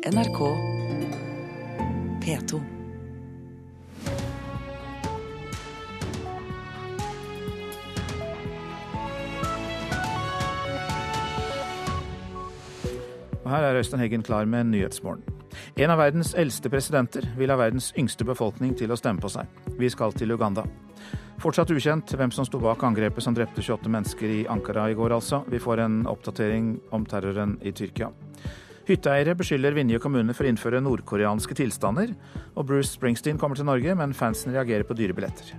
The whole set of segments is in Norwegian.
NRK P2. Og her er Øystein Heggen klar med Nyhetsmorgen. En av verdens eldste presidenter vil ha verdens yngste befolkning til å stemme på seg. Vi skal til Uganda. Fortsatt ukjent hvem som sto bak angrepet som drepte 28 mennesker i Ankara i går, altså. Vi får en oppdatering om terroren i Tyrkia. Hytteeiere beskylder Vinje kommune for å innføre nordkoreanske tilstander. Og Bruce Springsteen kommer til Norge, men fansen reagerer på dyre billetter.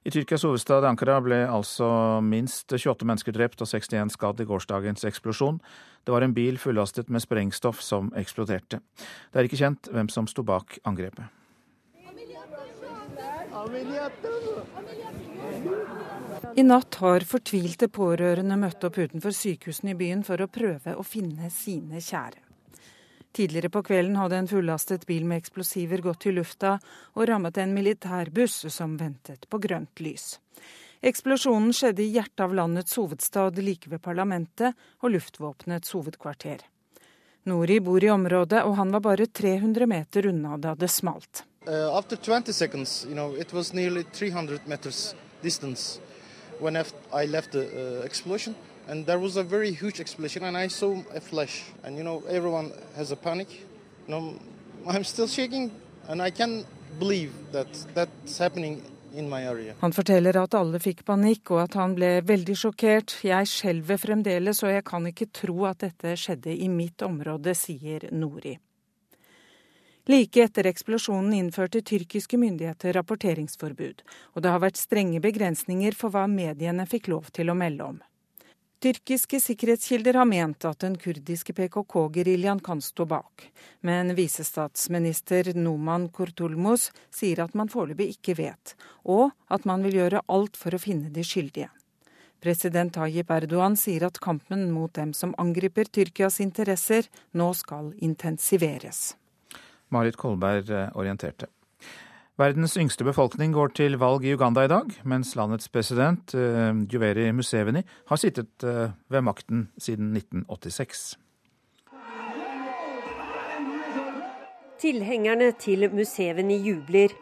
I Tyrkias hovedstad Ankara ble altså minst 28 mennesker drept og 61 skadd i gårsdagens eksplosjon. Det var en bil fullastet med sprengstoff som eksploderte. Det er ikke kjent hvem som sto bak angrepet. I natt har fortvilte pårørende møtt opp utenfor sykehusene i byen for å prøve å finne sine kjære. Tidligere på kvelden hadde en fullastet bil med eksplosiver gått i lufta og rammet en militærbuss som ventet på grønt lys. Eksplosjonen skjedde i hjertet av landets hovedstad, like ved parlamentet og luftvåpenets hovedkvarter. Nori bor i området, og han var bare 300 meter unna da det smalt. Uh, after 20 seconds, you know, it was nearly 300 meters distance when I left the uh, explosion. And there was a very huge explosion, and I saw a flash. And you know, everyone has a panic. You I'm still shaking, and I can't believe that that's happening Han forteller at alle fikk panikk og at han ble veldig sjokkert. Jeg skjelver fremdeles og jeg kan ikke tro at dette skjedde i mitt område, sier Nori. Like etter eksplosjonen innførte tyrkiske myndigheter rapporteringsforbud, og det har vært strenge begrensninger for hva mediene fikk lov til å melde om. Tyrkiske sikkerhetskilder har ment at den kurdiske PKK-geriljaen kan stå bak, men visestatsminister Noman Kurtulmus sier at man foreløpig ikke vet, og at man vil gjøre alt for å finne de skyldige. President Tayyip Erdogan sier at kampen mot dem som angriper Tyrkias interesser, nå skal intensiveres. Marit Kolberg eh, orienterte. Verdens yngste befolkning går til valg i Uganda i dag, mens landets president Juveri Museveni har sittet uh, ved makten siden 1986. Tilhengerne til Museveni jubler.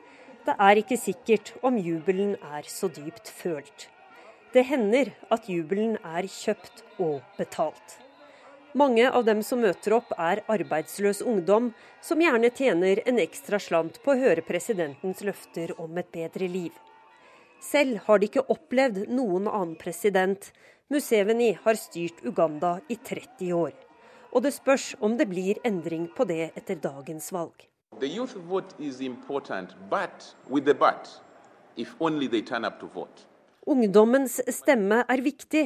Det er ikke sikkert om jubelen er så dypt følt. Det hender at jubelen er kjøpt og betalt. Mange av dem som møter opp, er arbeidsløs ungdom, som gjerne tjener en ekstra slant på å høre presidentens løfter om et bedre liv. Selv har de ikke opplevd noen annen president. Museveni har styrt Uganda i 30 år. Og det spørs om det blir endring på det etter dagens valg. Ungdommens stemme er viktig,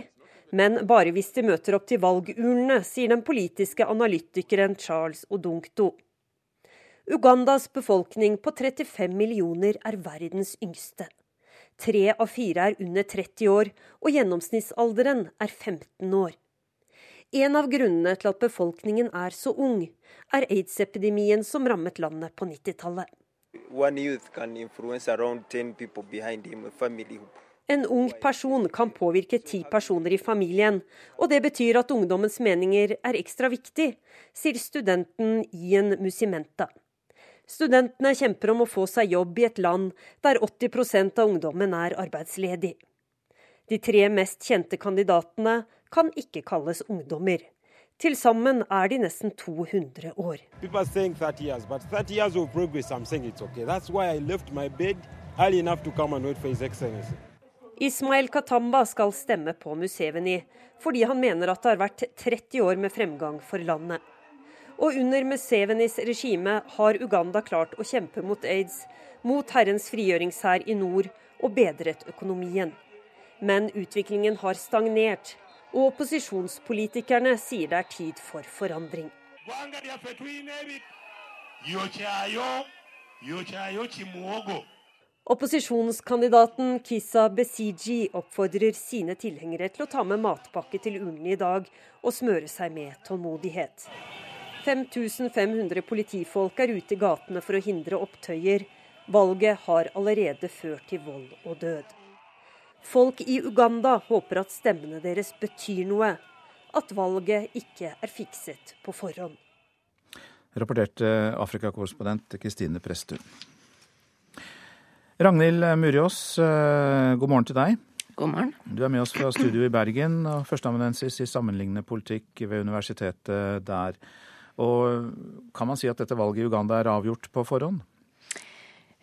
men bare hvis de møter opp til valgurnene, sier den politiske analytikeren Charles Odunkto. Ugandas befolkning på 35 millioner er verdens yngste. Tre av fire er under 30 år, og gjennomsnittsalderen er 15 år. En av grunnene til at befolkningen er så ung, er aids-epidemien som rammet landet på 90-tallet. One youth can influence around 10 people behind him, a en ung person kan påvirke ti personer i familien, og det betyr at ungdommens meninger er ekstra viktig, sier studenten Ian Musimenta. Studentene kjemper om å få seg jobb i et land der 80% av ungdommen er arbeidsledig. De tre mest kjente kandidatene kan ikke kalles ungdommer. Til sammen er de nesten 200 år. Years, 30 years okay. That's why I left my bed early enough to come and wait for His Excellency. Ismail Katamba skal stemme på Museveni, fordi han mener at det har vært 30 år med fremgang for landet. Og under Musevenis regime har Uganda klart å kjempe mot aids, mot Herrens frigjøringshær i nord og bedret økonomien. Men utviklingen har stagnert, og opposisjonspolitikerne sier det er tid for forandring. Opposisjonskandidaten Kisa Besiji oppfordrer sine tilhengere til å ta med matpakke til urnene i dag og smøre seg med tålmodighet. 5500 politifolk er ute i gatene for å hindre opptøyer. Valget har allerede ført til vold og død. Folk i Uganda håper at stemmene deres betyr noe. at valget ikke er fikset på forhånd. Rapporterte Afrikakorrespondent Kristine Presttun. Ragnhild Murjås, eh, god morgen til deg. God morgen. Du er med oss fra studio i Bergen og førsteamanuensis i sammenlignende politikk ved universitetet der. Og kan man si at dette valget i Uganda er avgjort på forhånd?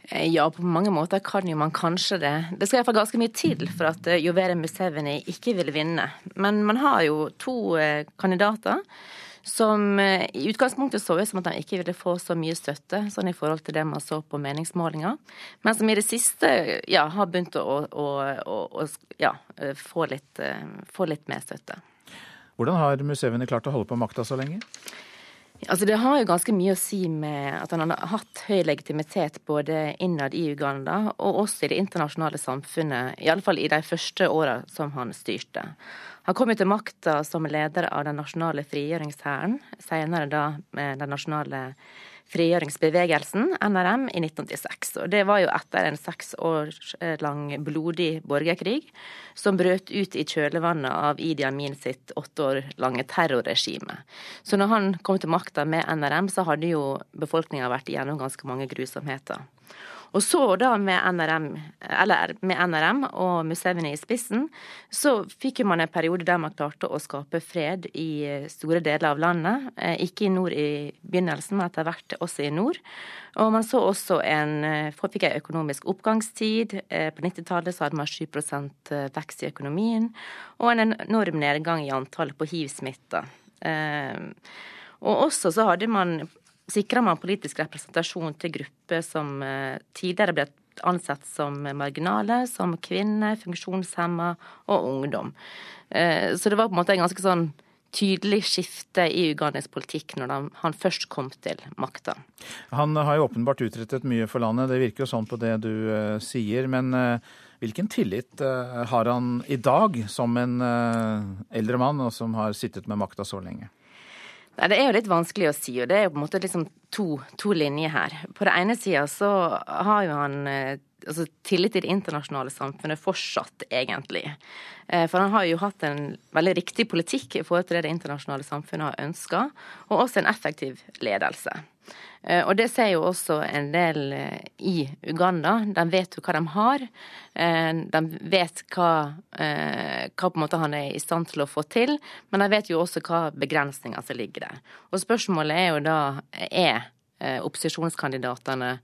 Eh, ja, på mange måter kan jo man kanskje det. Det skal iallfall ganske mye til for at Jovere eh, Museveni ikke vil vinne. Men man har jo to kandidater som eh, i utgangspunktet så ut som at de ikke ville få så mye støtte, sånn i forhold til det man så på meningsmålinger, men som i det siste ja, har begynt å, å, å, å ja, få, litt, eh, få litt mer støtte. Hvordan har Museveni klart å holde på makta så lenge? Altså Det har jo ganske mye å si med at han har hatt høy legitimitet både innad i Uganda og også i det internasjonale samfunnet, i alle fall i de første åra som han styrte. Han kom jo til makta som leder av den nasjonale frigjøringshæren, senere da med den nasjonale frigjøringsbevegelsen, NRM, i 1986. Og det var jo etter en seks år lang blodig borgerkrig som brøt ut i kjølvannet av Idi Amin sitt åtte år lange terrorregime. Så når han kom til makta med NRM, så hadde jo befolkninga vært igjennom ganske mange grusomheter. Og så da med NRM, eller med NRM og Museveni i spissen, så fikk man en periode der man klarte å skape fred i store deler av landet. Eh, ikke i nord i begynnelsen, men etter hvert også i nord. Og man så også en, eh, fikk en økonomisk oppgangstid. Eh, på 90-tallet så hadde man 7 vekst i økonomien, og en enorm nedgang i antallet på hiv-smitta. Og også så hadde man sikrer man politisk representasjon til grupper som eh, tidligere ble ansett som marginale, som kvinner, funksjonshemma og ungdom. Eh, så det var på en måte en ganske sånn tydelig skifte i ugandisk politikk når han først kom til makta. Han har jo åpenbart utrettet mye for landet, det virker jo sånn på det du uh, sier. Men hvilken tillit har han i dag som en eldre mann og som har sittet med makta så lenge? Det er jo litt vanskelig å si, og det er jo på en måte liksom to, to linjer her. På det ene sida så har jo han eh, altså, tillit til det internasjonale samfunnet fortsatt, egentlig. Eh, for han har jo hatt en veldig riktig politikk i forhold til det det internasjonale samfunnet har ønska, og også en effektiv ledelse. Eh, og det ser jo også en del eh, i Uganda. De vet jo hva de har. Eh, de vet hva, hva på en måte han er i stand til å få til, men de vet jo også hva begrensninger som ligger der. Og spørsmålet er jo da er opposisjonskandidatene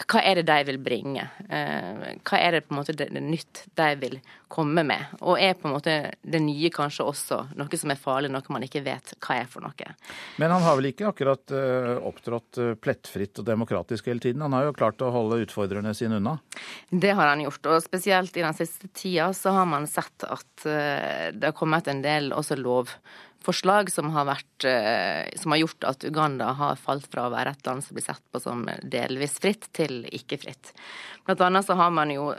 Hva er det de vil bringe? Eh, hva er det på en måte det, det nytt de vil komme med? Og er på en måte det nye kanskje også noe som er farlig, noe man ikke vet hva er for noe? Men han har vel ikke akkurat uh, opptrådt plettfritt og demokratisk hele tiden? Han har jo klart å holde utfordrerne sine unna? Det har han gjort, og spesielt i den siste tida så har man sett at det har kommet en del også lov forslag som har, vært, eh, som har gjort at Uganda har falt fra å være et land som blir sett på som delvis fritt, til ikke fritt. Blant annet så har man jo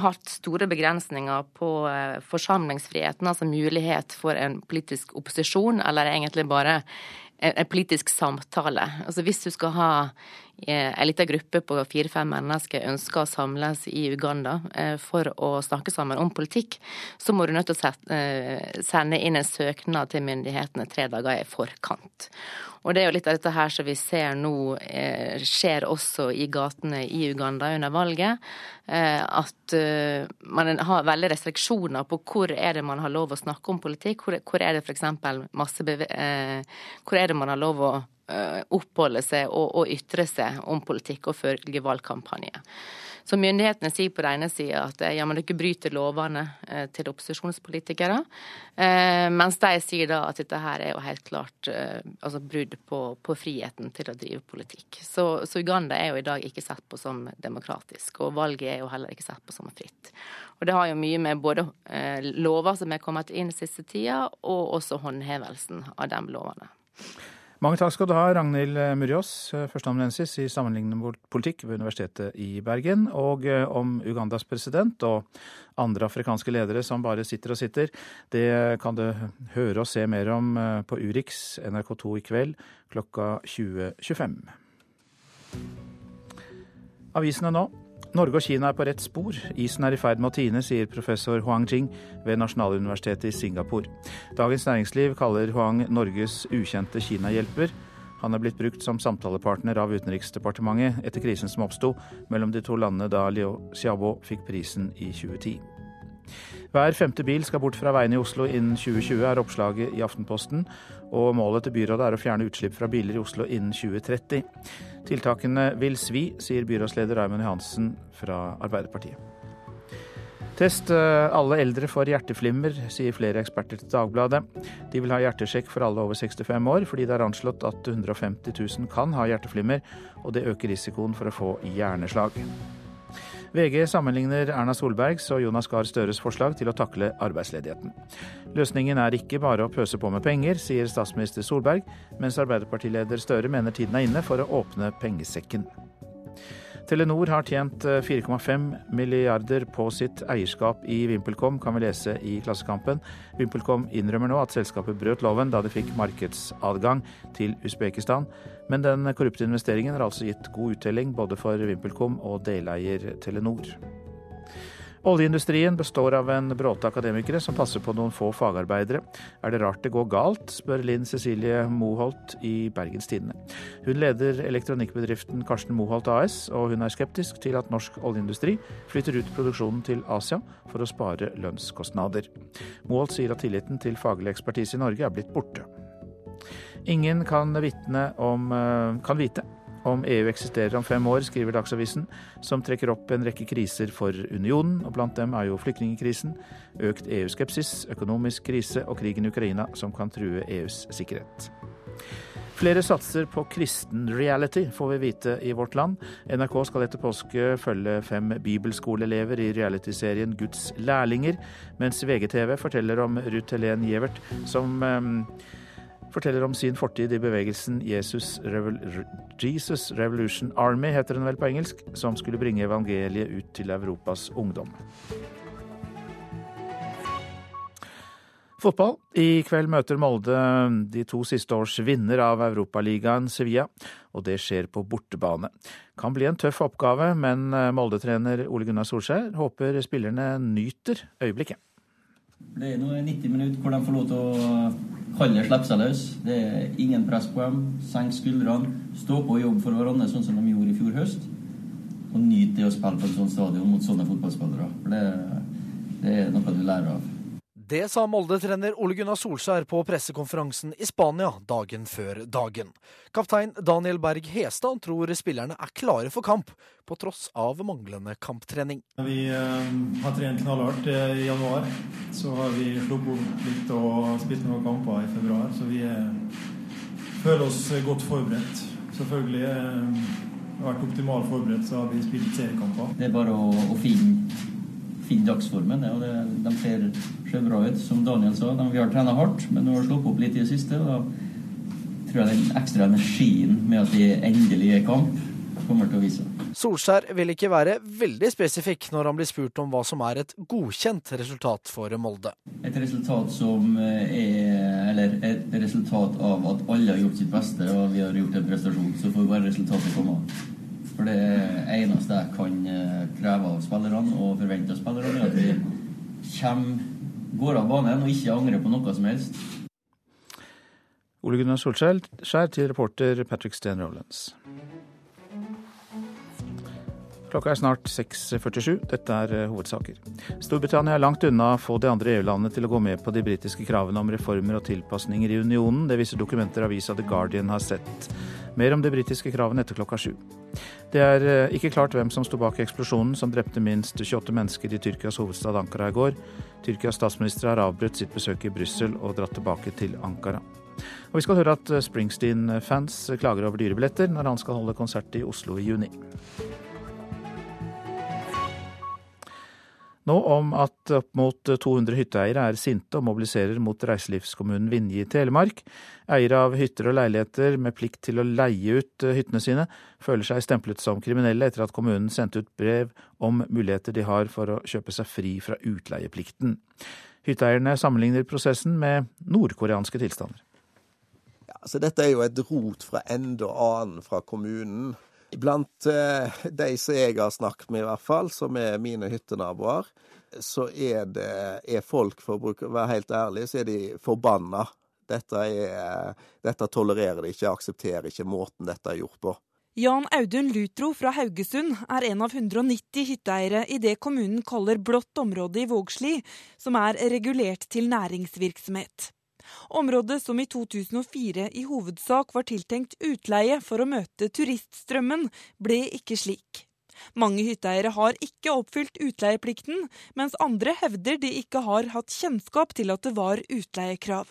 hatt store begrensninger på eh, forsamlingsfriheten, altså mulighet for en politisk opposisjon, eller egentlig bare en politisk samtale. Altså Hvis du skal ha en liten gruppe på fire-fem mennesker ønsker å samles i Uganda eh, for å snakke sammen om politikk, så må du nødt til å eh, sende inn en søknad til myndighetene tre dager i forkant. Og det er jo litt av dette her som vi ser nå eh, skjer også i gatene i Uganda under valget. Eh, at eh, man har veldig restriksjoner på hvor er det man har lov å snakke om politikk. Hvor, hvor er det f.eks. masse Hvor er det man har lov å oppholde seg og, og ytre seg om politikk og følge valgkampanje. Så myndighetene sier på den ene sida at ja, men dere bryter lovene eh, til opposisjonspolitikere. Eh, mens de sier da at dette her er jo helt klart eh, altså brudd på, på, friheten til å drive politikk. Så, så, Uganda er jo i dag ikke sett på som demokratisk, og valget er jo heller ikke sett på som fritt. Og det har jo mye med både lover som er kommet inn siste tida, og også håndhevelsen av de lovene. Mange takk skal du ha, Ragnhild Murjås, førsteamanuensis i sammenlignende politikk ved Universitetet i Bergen. Og eh, om Ugandas president og andre afrikanske ledere som bare sitter og sitter, det kan du høre og se mer om eh, på Urix NRK2 i kveld klokka 20.25. Avisene nå. Norge og Kina er på rett spor. Isen er i ferd med å tine, sier professor Huang Jing ved Nasjonaluniversitetet i Singapore. Dagens Næringsliv kaller Huang Norges ukjente Kina-hjelper. Han er blitt brukt som samtalepartner av Utenriksdepartementet etter krisen som oppsto mellom de to landene da Liu Xiaobo fikk prisen i 2010. Hver femte bil skal bort fra veiene i Oslo innen 2020, er oppslaget i Aftenposten. Og målet til byrådet er å fjerne utslipp fra biler i Oslo innen 2030. Tiltakene vil svi, sier byrådsleder Raymond Johansen fra Arbeiderpartiet. Test eh, alle eldre for hjerteflimmer, sier flere eksperter til Dagbladet. De vil ha hjertesjekk for alle over 65 år, fordi det er anslått at 150 000 kan ha hjerteflimmer, og det øker risikoen for å få hjerneslag. VG sammenligner Erna Solbergs og Jonas Gahr Støres forslag til å takle arbeidsledigheten. Løsningen er ikke bare å pøse på med penger, sier statsminister Solberg, mens Arbeiderpartileder Støre mener tiden er inne for å åpne pengesekken. Telenor har tjent 4,5 eh, milliarder på sitt eierskap i VimpelCom, kan vi lese i Klassekampen. VimpelCom innrømmer nå at selskapet brøt loven da det fikk markedsadgang til Usbekistan. Men den korrupte investeringen har altså gitt god uttelling både for VimpelCom og deleier Telenor. Oljeindustrien består av en bråte akademikere som passer på noen få fagarbeidere. Er det rart det går galt, spør Linn Cecilie Moholt i Bergens Tidende. Hun leder elektronikkbedriften Karsten Moholt AS, og hun er skeptisk til at norsk oljeindustri flytter ut produksjonen til Asia for å spare lønnskostnader. Moholt sier at tilliten til faglig ekspertise i Norge er blitt borte. Ingen kan, om, eh, kan vite om EU eksisterer om fem år, skriver Dagsavisen, som trekker opp en rekke kriser for unionen, og blant dem er jo flyktningkrisen, økt EU-skepsis, økonomisk krise og krigen i Ukraina, som kan true EUs sikkerhet. Flere satser på kristen reality, får vi vite i Vårt Land. NRK skal etter påske følge fem bibelskoleelever i realityserien Guds lærlinger, mens VGTV forteller om Ruth Helen Gjevert, som eh, forteller om sin fortid i bevegelsen Jesus, Revol Jesus, Revolution Army, heter den vel på engelsk, som skulle bringe evangeliet ut til Europas ungdom. Fotball. I kveld møter Molde de to siste års vinner av Europaligaen, Sevilla, og det skjer på bortebane. Kan bli en tøff oppgave, men Molde-trener Ole Gunnar Solskjær håper spillerne nyter øyeblikket. Det er nå 90 minutter hvor de får lov til å holde seg løs. Det er ingen press på dem. Senk skuldrene. Stå på og jobbe for hverandre, sånn som de gjorde i fjor høst. Og nyt det å spille på et sånt stadion mot sånne fotballspillere. For det, det er noe du lærer av. Det sa Molde-trener Ole Gunnar Solskjær på pressekonferansen i Spania dagen før dagen. Kaptein Daniel Berg Hestad tror spillerne er klare for kamp, på tross av manglende kamptrening. Vi uh, har trent knallhardt eh, i januar. Så har vi sluppet litt og spilt noen kamper i februar. Så vi uh, føler oss godt forberedt. Selvfølgelig uh, vært optimalt forberedt, så har vi spilt seriekamper. Det er bare å, å finne finne dagsformen. De ser, ser, bra ut. Som Daniel sa, de, vi har trent hardt, men nå har sluppet opp litt i det siste. og Da tror jeg den ekstra energien med at vi endelig er i kamp, kommer til å vise Solskjær vil ikke være veldig spesifikk når han blir spurt om hva som er et godkjent resultat for Molde. Et resultat som er Eller et resultat av at alle har gjort sitt beste og vi har gjort en prestasjon. Så får bare resultatet komme. For det eneste jeg kan eh, kreve av spillerne og forvente av spillerne, er at vi kommer, går av banen og ikke angrer på noe som helst. Ole Gunnar Solskjær til reporter Patrick Steen Rollens. Klokka er snart 6.47. Dette er eh, hovedsaker. Storbritannia er langt unna å få de andre EU-landene til å gå med på de britiske kravene om reformer og tilpasninger i unionen. Det viser dokumenter avisa The Guardian har sett. Mer om de britiske kravene etter klokka sju. Det er eh, ikke klart hvem som sto bak eksplosjonen som drepte minst 28 mennesker i Tyrkias hovedstad Ankara i går. Tyrkias statsminister har avbrutt sitt besøk i Brussel og dratt tilbake til Ankara. Og vi skal høre at Springsteen-fans klager over dyrebilletter når han skal holde konsert i Oslo i juni. Nå om at opp mot 200 hytteeiere er sinte og mobiliserer mot reiselivskommunen Vinje i Telemark. Eiere av hytter og leiligheter med plikt til å leie ut hyttene sine, føler seg stemplet som kriminelle etter at kommunen sendte ut brev om muligheter de har for å kjøpe seg fri fra utleieplikten. Hytteeierne sammenligner prosessen med nordkoreanske tilstander. Ja, så dette er jo et rot fra ende og annen fra kommunen Blant eh, de som jeg har snakket med, i hvert fall, som er mine hyttenaboer, så er det er folk, for å være helt ærlig, så er de forbanna. Dette, er, dette tolererer de ikke, aksepterer ikke måten dette er gjort på. Jan Audun Lutro fra Haugesund er en av 190 hytteeiere i det kommunen kaller blått område i Vågsli, som er regulert til næringsvirksomhet. Området som i 2004 i hovedsak var tiltenkt utleie for å møte turiststrømmen, ble ikke slik. Mange hytteeiere har ikke oppfylt utleieplikten, mens andre hevder de ikke har hatt kjennskap til at det var utleiekrav.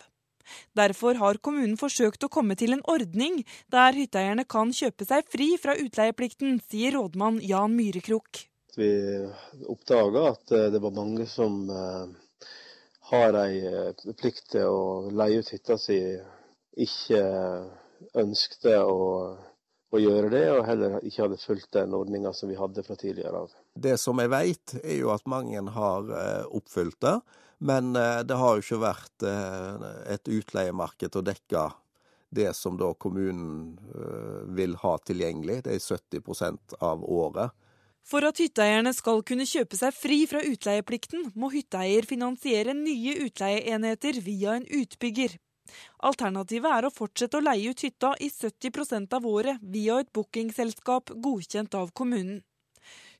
Derfor har kommunen forsøkt å komme til en ordning der hytteeierne kan kjøpe seg fri fra utleieplikten, sier rådmann Jan Myhrekrok. Vi oppdaga at det var mange som eh, har ei eh, plikt til å leie ut hytta si, ikke ønskte å, å, gjøre det, og heller ikke hadde fulgt den ordninga som vi hadde fra tidligere av. Det som jeg vet, er jo at mange har eh, oppfylt det, men eh, det har jo ikke vært et utleiemarked å dekke det som da kommunen vil ha tilgjengelig. Det er 70% av året. For at hytteeierne skal kunne kjøpe seg fri fra utleieplikten, må hytteeier finansiere nye utleieenheter via en utbygger. Alternativet er å fortsette å leie ut hytta i 70% av året via et bookingselskap godkjent av kommunen.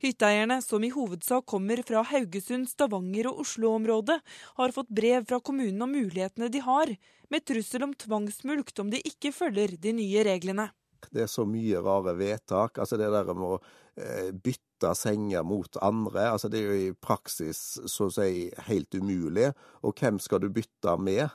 Hytteeierne, som i hovedsak kommer fra Haugesund, Stavanger og Oslo-området, har fått brev fra kommunen om mulighetene de har, med trussel om tvangsmulkt om de ikke følger de nye reglene. Det er så mye rare vedtak. altså Det der med å eh, bytte senger mot andre, altså det er jo i praksis så å si helt umulig. Og hvem skal du bytte med?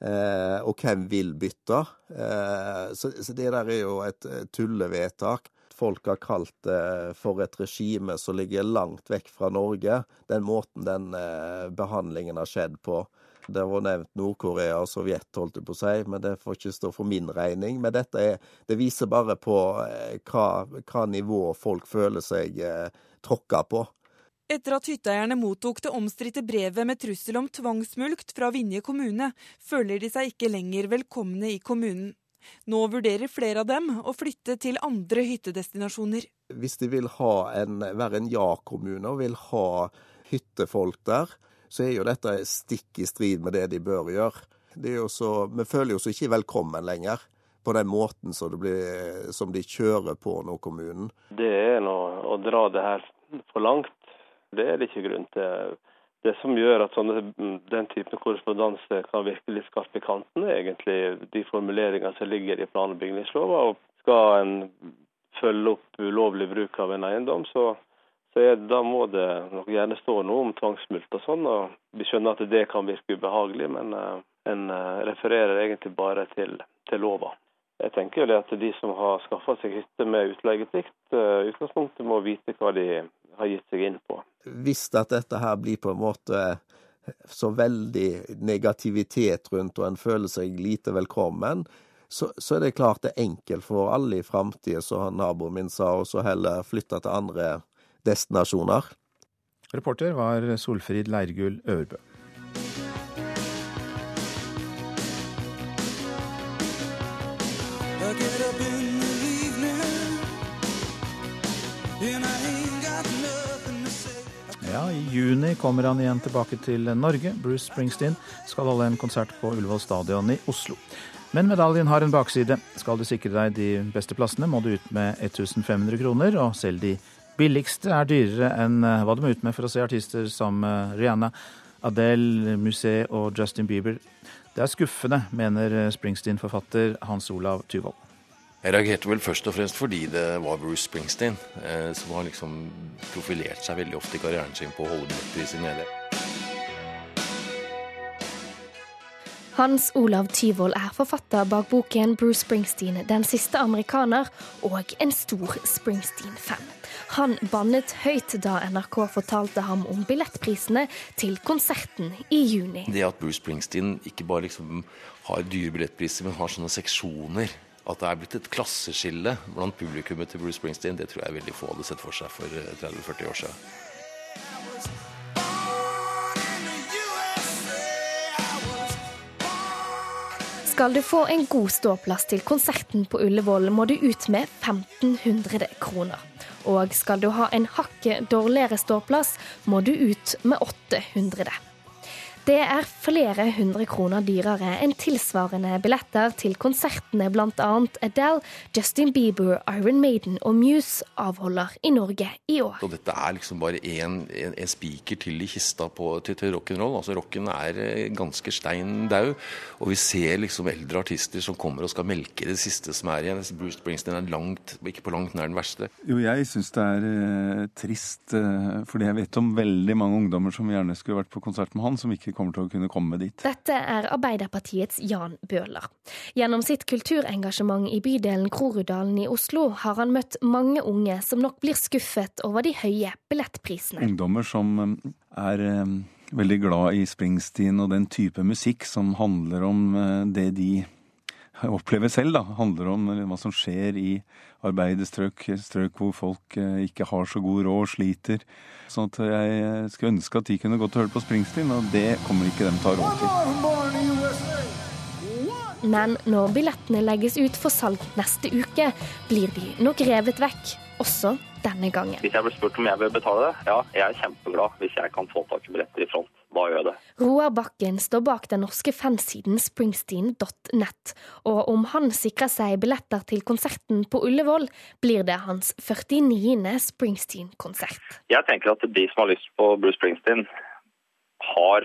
Eh, og hvem vil bytte? Eh, så, så, det der er jo et tullevedtak. Folk har kalt det for et regime som ligger langt vekk fra Norge. Den måten den eh, behandlingen har skjedd på. Det var nevnt Nord-Korea og Sovjet, holdt jeg på å si, men det får ikke stå for min regning. Men dette er, det viser bare på eh, hva, hva nivå folk føler seg eh, tråkka på. Etter at hytteeierne mottok det omstridte brevet med trussel om tvangsmulkt fra Vinje kommune, føler de seg ikke lenger velkomne i kommunen. Nå vurderer flere av dem å flytte til andre hyttedestinasjoner. Hvis de vil en, være en ja-kommune og vil ha hyttefolk der, så er jo dette stikk i strid med det de bør gjøre. Så, vi føler oss ikke velkommen lenger på den måten som, blir, som de kjører på nå, kommunen. Det er noe å dra det her for langt. Det er det ikke grunn til. Det som gjør at sånne, den typen korrespondanse kan virke litt skarp i kanten, er egentlig de formuleringene som ligger i plan- og bygningslova. Skal en følge opp ulovlig bruk av en eiendom, så så er, da må det nok gjerne stå noe om tvangsmulkt og sånn. og Vi skjønner at det kan virke ubehagelig, men uh, en uh, refererer egentlig bare til, til lova. Jeg tenker jo det at De som har skaffa seg hytte med utleieplikt, uh, utgangspunktet må vite hva de har gitt seg inn på. Hvis dette her blir på en måte så veldig negativitet rundt, og en føler seg lite velkommen, så, så er det klart det er enkelt for alle i framtida, som naboen min sa, og så heller flytte til andre destinasjoner. Reporter var Solfrid Leirgull Øverbø. Ja, I juni kommer han igjen tilbake til Norge. Bruce Springsteen skal holde en konsert på Ullevål stadion i Oslo. Men medaljen har en bakside. Skal du sikre deg de beste plassene, må du ut med 1500 kroner, og selv de billigste er dyrere enn eh, hva du må ut med for å se artister som eh, Rihanna, Adele, Musée og Justin Bieber. Det er skuffende, mener eh, Springsteen-forfatter Hans Olav Tyvold. Jeg reagerte vel først og fremst fordi det var Bruce Springsteen, som har liksom profilert seg veldig ofte i karrieren sin på å holde billettpris i Hans Olav Tyvold er forfatter bak boken Bruce Springsteen, den siste amerikaner, og en stor Springsteen-fan. Han bannet høyt da NRK fortalte ham om billettprisene til konserten i juni. Det at Bruce Springsteen ikke bare liksom har dyre billettpriser, men har sånne seksjoner. At det er blitt et klasseskille blant publikummet til Bruce Springsteen, det tror jeg veldig få hadde sett for seg for 30-40 år siden. Skal du få en god ståplass til konserten på Ullevål, må du ut med 1500 kroner. Og skal du ha en hakket dårligere ståplass, må du ut med 800. Det er flere hundre kroner dyrere enn tilsvarende billetter til konsertene bl.a. Adele, Justin Bieber, Iron Maiden og Muse avholder i Norge i år. Og dette er liksom bare en, en, en spiker til i kista på, til, til rock'n'roll. Altså Rocken er eh, ganske stein daud. Og vi ser liksom eldre artister som kommer og skal melke det siste som er igjen. Bruce Springsteen er langt, ikke på langt nær den verste. Jo, jeg syns det er eh, trist, eh, fordi jeg vet om veldig mange ungdommer som gjerne skulle vært på konsert med han, som ikke kommer til å kunne komme dit. Dette er Arbeiderpartiets Jan Bøhler. Gjennom sitt kulturengasjement i bydelen Groruddalen i Oslo har han møtt mange unge som nok blir skuffet over de høye billettprisene. Ungdommer som eh, er eh, veldig glad i Springsteen og den type musikk som handler om eh, det de opplever selv, da. Handler om hva som skjer i arbeiderstrøk, strøk hvor folk ikke har så god råd sliter. Sånn at jeg skulle ønske at de kunne gått og hørt på Springsteen, og det kommer ikke dem til å ha råd til. Men når billettene legges ut for salg neste uke, blir de nok revet vekk, også denne gangen. Hvis jeg blir spurt om jeg vil betale det, ja, jeg er kjempeglad hvis jeg kan få tak i billetter i front. Da gjør jeg det. Roar Bakken står bak den norske fansiden springsteen.net, og om han sikrer seg billetter til konserten på Ullevål, blir det hans 49. Springsteen-konsert. Jeg tenker at de som har lyst på Bruce Springsteen, har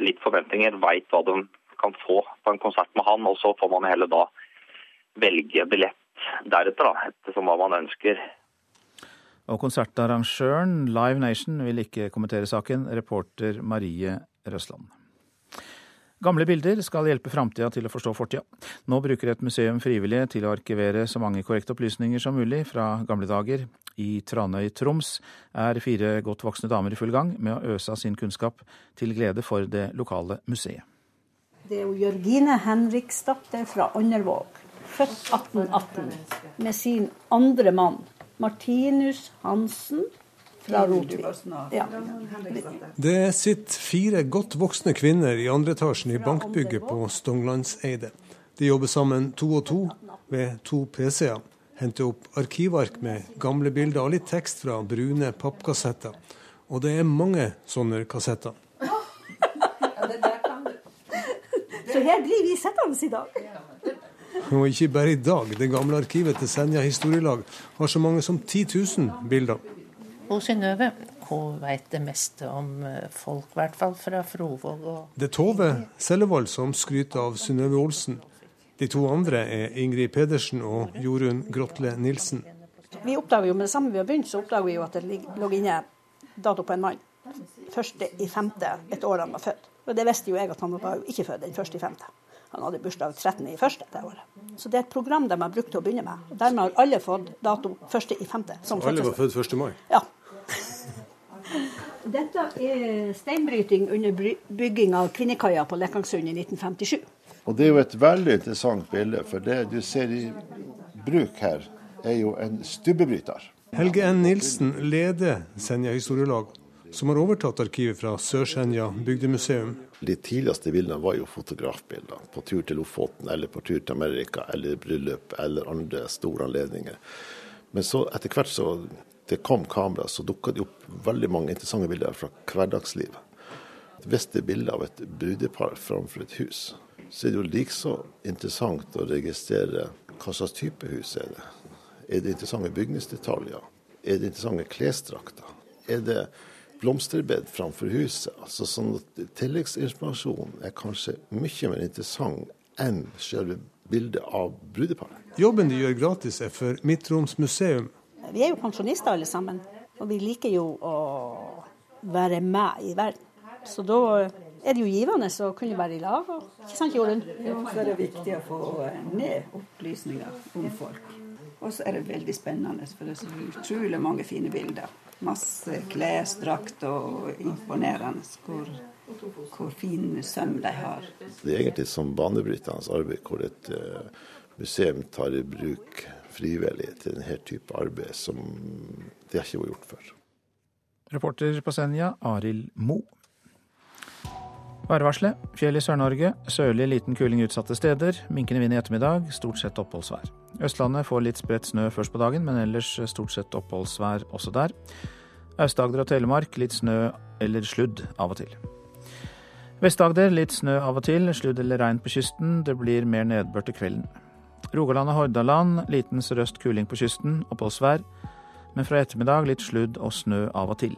litt forventninger, veit hva de kan få på en konsert med han, og så får man heller da velge billett deretter, da, ettersom hva man ønsker. Og konsertarrangøren Live Nation vil ikke kommentere saken, reporter Marie Røsland. Gamle bilder skal hjelpe framtida til å forstå fortida. Nå bruker et museum frivillige til å arkivere så mange korrekte opplysninger som mulig fra gamle dager. I Tranøy, Troms er fire godt voksne damer i full gang med å øse av sin kunnskap til glede for det lokale museet. Det er jo Jørgine Henriksdatter fra Andervåg, født 1818, med sin andre mann, Martinus Hansen fra Rotvik. Ja. Det sitter fire godt voksne kvinner i andre etasjen i bankbygget på Stonglandseidet. De jobber sammen to og to ved to PC-er. Henter opp arkivark med gamle bilder og litt tekst fra brune pappkassetter. Og det er mange sånne kassetter. Så her blir vi sittende i dag. Og ikke bare i dag. Det gamle arkivet til Senja historielag har så mange som 10 000 bilder. Og Synnøve, hun veit det meste om eh, folk, i hvert fall fra Frovåg. Og... Det er Tove Sellevold som skryter av Synnøve Olsen. De to andre er Ingrid Pedersen og Jorunn Grotle Nilsen. Vi oppdager jo med det samme vi har begynt, så oppdager vi jo at det lå inne dato på en mann. Første i femte, et år han var født. Og det visste jo jeg at han var ikke født den første i femte. Han hadde bursdag 13. i første det året. Så det er et program de har brukt til å begynne med. Og dermed har alle fått dato første i femte. Så alle var født 1. mai? Ja. Dette er steinbryting under bygging av kvinnekaia på Lekangsund i 1957. Og Det er jo et veldig interessant bilde, for det du ser i bruk her, er jo en stubbebryter. Helge N. Nilsen leder Senja historielag, som har overtatt arkivet fra Sør-Senja bygdemuseum. De tidligste bildene var jo fotografbilder på tur til Lofoten eller på tur til Amerika eller bryllup eller andre store anledninger. Men så etter hvert så det kom kamera, så dukka det opp veldig mange interessante bilder fra hverdagslivet. Hvis det er bilde av et brudepar framfor et hus, så er det jo likså interessant å registrere hva slags type hus er det. Er det interessante bygningsdetaljer? Er det interessante klesdrakter? Er det blomsterbed framfor huset? Altså sånn at Tilleggsinformasjonen er kanskje mye mer interessant enn selve bildet av brudeparet. Jobben de gjør gratis er for Midt-Troms museum. Vi er jo pensjonister alle sammen, og vi liker jo å være med i verden. Så da er det jo givende å kunne være i lag. Ikke sant, Jorunn? Ja, så er det viktig å få ned opplysninger om folk. Og så er det veldig spennende, for det er så utrolig mange fine bilder. Masse klesdrakt og imponerende hvor, hvor fin søm de har. Det er egentlig som banebrytende arbeid, hvor et uh, museum tar i bruk frivillige til denne type arbeid som det ikke var gjort før. Reporter på Senja, Arild Mo. Værvarselet. Fjell i Sør-Norge. Sørlig liten kuling utsatte steder. Minkende vind i ettermiddag. Stort sett oppholdsvær. Østlandet får litt spredt snø først på dagen, men ellers stort sett oppholdsvær også der. Aust-Agder og Telemark litt snø eller sludd av og til. Vest-Agder litt snø av og til, sludd eller regn på kysten. Det blir mer nedbør til kvelden. Rogaland og Hordaland liten sørøst kuling på kysten, oppholdsvær. Men fra ettermiddag litt sludd og snø av og til.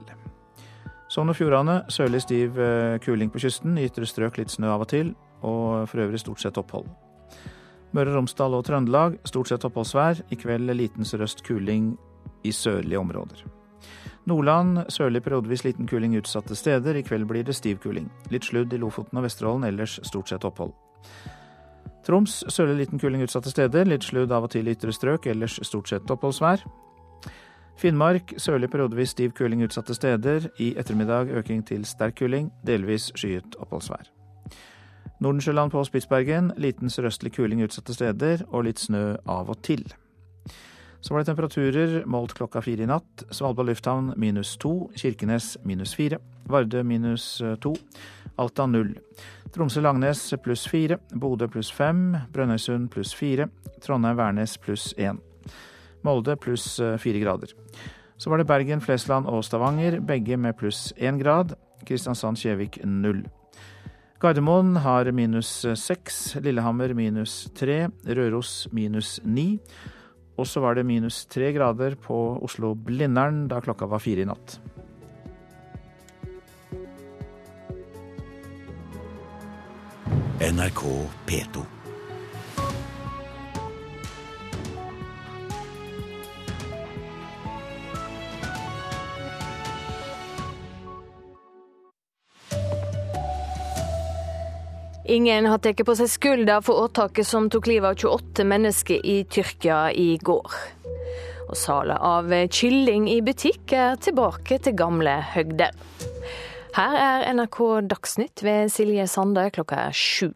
Sogn og Fjordane sørlig stiv eh, kuling på kysten, i ytre strøk litt snø av og til, og for øvrig stort sett opphold. Møre og Romsdal og Trøndelag stort sett oppholdsvær, i kveld liten sørøst kuling i sørlige områder. Nordland sørlig periodevis liten kuling utsatte steder. I kveld blir det stiv kuling. Litt sludd i Lofoten og Vesterålen, ellers stort sett opphold. Troms sørlig liten kuling utsatte steder. Litt sludd av og til i ytre strøk, ellers stort sett oppholdsvær. Finnmark sørlig periodevis stiv kuling utsatte steder. I ettermiddag øking til sterk kuling, delvis skyet oppholdsvær. Nordensjøland på Spitsbergen liten sørøstlig kuling utsatte steder og litt snø av og til. Så var det temperaturer målt klokka fire i natt. Svalbard lufthavn minus to. Kirkenes minus fire. Vardø minus eh, to. Alta null. Tromsø-Langnes pluss fire. Bodø pluss fem. Brønnøysund pluss fire. Trondheim-Værnes pluss én. Molde pluss eh, fire grader. Så var det Bergen, Flesland og Stavanger, begge med pluss én grad. Kristiansand-Kjevik null. Gardermoen har minus seks, Lillehammer minus tre, Røros minus ni. Og så var det minus tre grader på Oslo-Blindern da klokka var fire i natt. NRK P2. Ingen har tatt på seg skylda for åtaket som tok livet av 28 mennesker i Tyrkia i går. Og salet av kylling i butikk er tilbake til gamle høgder. Her er NRK Dagsnytt ved Silje Sande klokka er sju.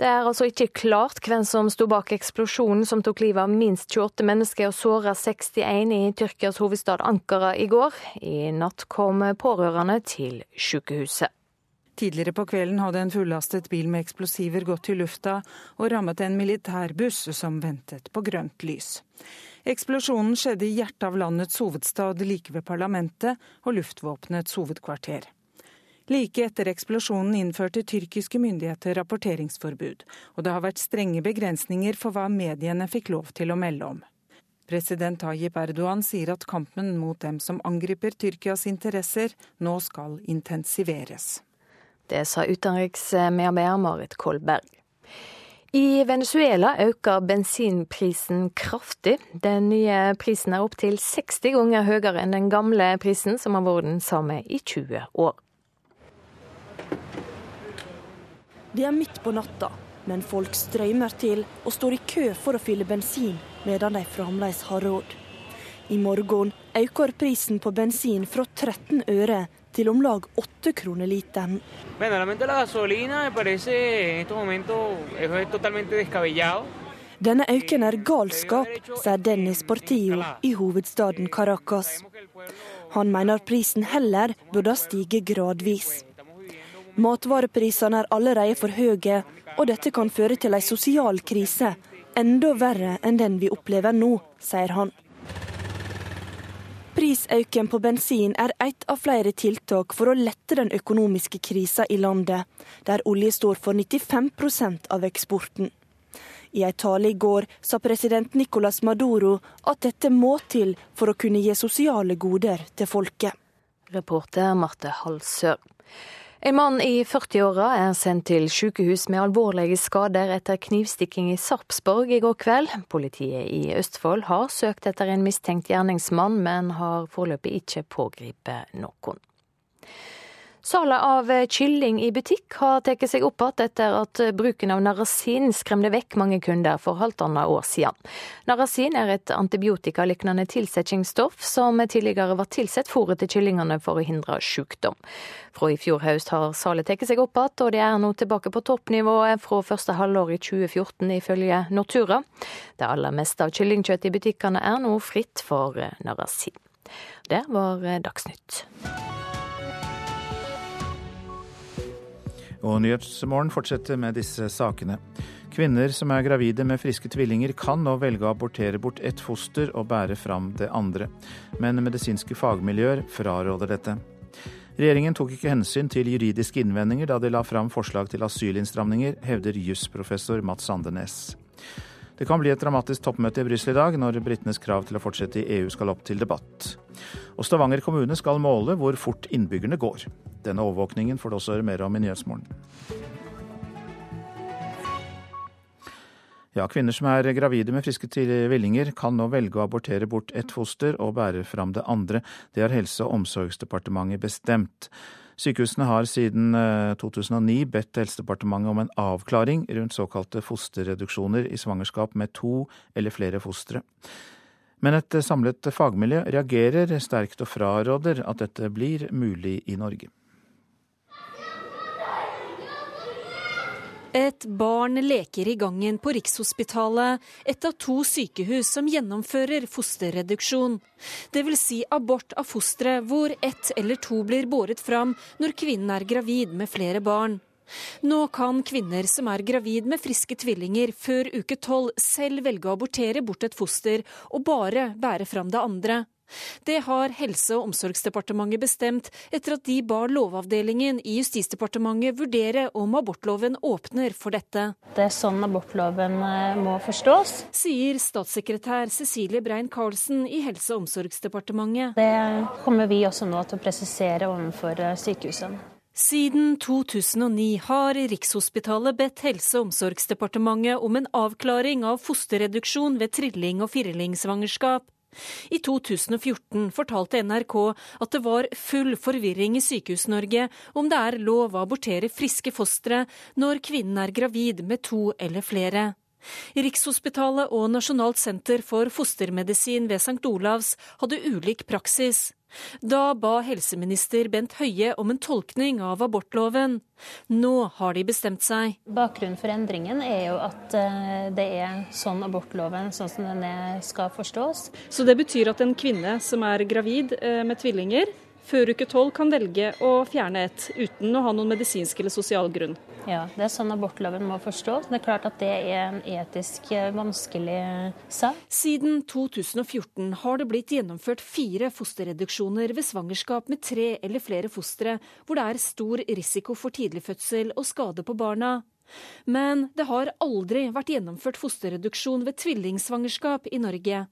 Det er altså ikke klart hvem som sto bak eksplosjonen som tok livet av minst 28 mennesker og såra 61 i Tyrkias hovedstad Ankara i går. I natt kom pårørende til sykehuset. Tidligere på kvelden hadde en fullastet bil med eksplosiver gått i lufta og rammet en militærbuss som ventet på grønt lys. Eksplosjonen skjedde i hjertet av landets hovedstad, like ved parlamentet og luftvåpenets hovedkvarter. Like etter eksplosjonen innførte tyrkiske myndigheter rapporteringsforbud, og det har vært strenge begrensninger for hva mediene fikk lov til å melde om. President Tayyip Erdogan sier at kampen mot dem som angriper Tyrkias interesser, nå skal intensiveres. Det sa utenriksmedarbeider Marit Kolberg. I Venezuela øker bensinprisen kraftig. Den nye prisen er opptil 60 ganger høyere enn den gamle prisen, som har vært den samme i 20 år. Det er midt på natta, men folk strømmer til og står i kø for å fylle bensin, medan de fremdeles har råd. I morgen øker prisen på bensin fra 13 øre til om lag åtte kroner literen. Denne økningen er galskap, sier Dennis Portillo i hovedstaden Caracas. Han mener prisen heller burde stige gradvis. Matvareprisene er allerede for høye, og dette kan føre til en sosial krise, enda verre enn den vi opplever nå, sier han. Prisøken på bensin er ett av flere tiltak for å lette den økonomiske krisa i landet, der olje står for 95% av eksporten. I en tale i går sa president Nicolas Maduro at dette må til for å kunne gi sosiale goder til folket. Reporter Marte Halsør. En mann i 40-åra er sendt til sykehus med alvorlige skader etter knivstikking i Sarpsborg i går kveld. Politiet i Østfold har søkt etter en mistenkt gjerningsmann, men har foreløpig ikke pågrepet noen. Salet av kylling i butikk har tatt seg opp igjen etter at bruken av narasin skremte vekk mange kunder for halvannet år siden. Narasin er et antibiotikaliknende tilsettingsstoff som tidligere var tilsett fôret til kyllingene for å hindre sykdom. Fra i fjor høst har salet tatt seg opp igjen, og det er nå tilbake på toppnivået fra første halvår i 2014, ifølge Nortura. Det aller meste av kyllingkjøttet i butikkene er nå fritt for narasin. Det var Dagsnytt. Og Nyhetsmorgen fortsetter med disse sakene. Kvinner som er gravide med friske tvillinger kan nå velge å abortere bort ett foster og bære fram det andre, men medisinske fagmiljøer fraråder dette. Regjeringen tok ikke hensyn til juridiske innvendinger da de la fram forslag til asylinnstramninger, hevder jusprofessor Mats Andenes. Det kan bli et dramatisk toppmøte i Brussel i dag, når britenes krav til å fortsette i EU skal opp til debatt. Og Stavanger kommune skal måle hvor fort innbyggerne går. Denne overvåkningen får du også høre mer om i Nyhetsmorgen. Ja, Kvinner som er gravide med friske tvillinger, kan nå velge å abortere bort ett foster og bære fram det andre. Det har Helse- og omsorgsdepartementet bestemt. Sykehusene har siden 2009 eh, bedt Helsedepartementet om en avklaring rundt såkalte fosterreduksjoner i svangerskap med to eller flere fostre. Men et samlet fagmiljø reagerer sterkt og fraråder at dette blir mulig i Norge. Et barn leker i gangen på Rikshospitalet, et av to sykehus som gjennomfører fosterreduksjon. Dvs. Si abort av fosteret hvor ett eller to blir båret fram når kvinnen er gravid med flere barn. Nå kan kvinner som er gravid med friske tvillinger før uke tolv selv velge å abortere bort et foster og bare bære fram det andre. Det har Helse- og omsorgsdepartementet bestemt etter at de ba Lovavdelingen i Justisdepartementet vurdere om abortloven åpner for dette. Det er sånn abortloven eh, må forstås. Sier statssekretær Cecilie Brein-Karlsen i Helse- og omsorgsdepartementet. Det kommer vi også nå til å presisere overfor eh, sykehusene. Siden 2009 har Rikshospitalet bedt Helse- og omsorgsdepartementet om en avklaring av fosterreduksjon ved trilling- og firlingsvangerskap. I 2014 fortalte NRK at det var full forvirring i Sykehus-Norge om det er lov å abortere friske fostre når kvinnen er gravid med to eller flere. Rikshospitalet og Nasjonalt senter for fostermedisin ved St. Olavs hadde ulik praksis. Da ba helseminister Bent Høie om en tolkning av abortloven. Nå har de bestemt seg. Bakgrunnen for endringen er jo at eh, det er sånn abortloven sånn som den skal forstås. Så det betyr at en kvinne som er gravid eh, med tvillinger, før uke tolv kan velge å fjerne et uten å ha noen medisinsk eller sosial grunn? Ja, det er sånn abortloven må forstås. Det er klart at det er en etisk eh, vanskelig sak. Siden 2014 har det blitt gjennomført fire fosterreduksjoner ved svangerskap med tre eller flere fostre, hvor det er stor risiko for tidlig fødsel og skade på barna. Men det har aldri vært gjennomført fosterreduksjon ved tvillingsvangerskap i Norge.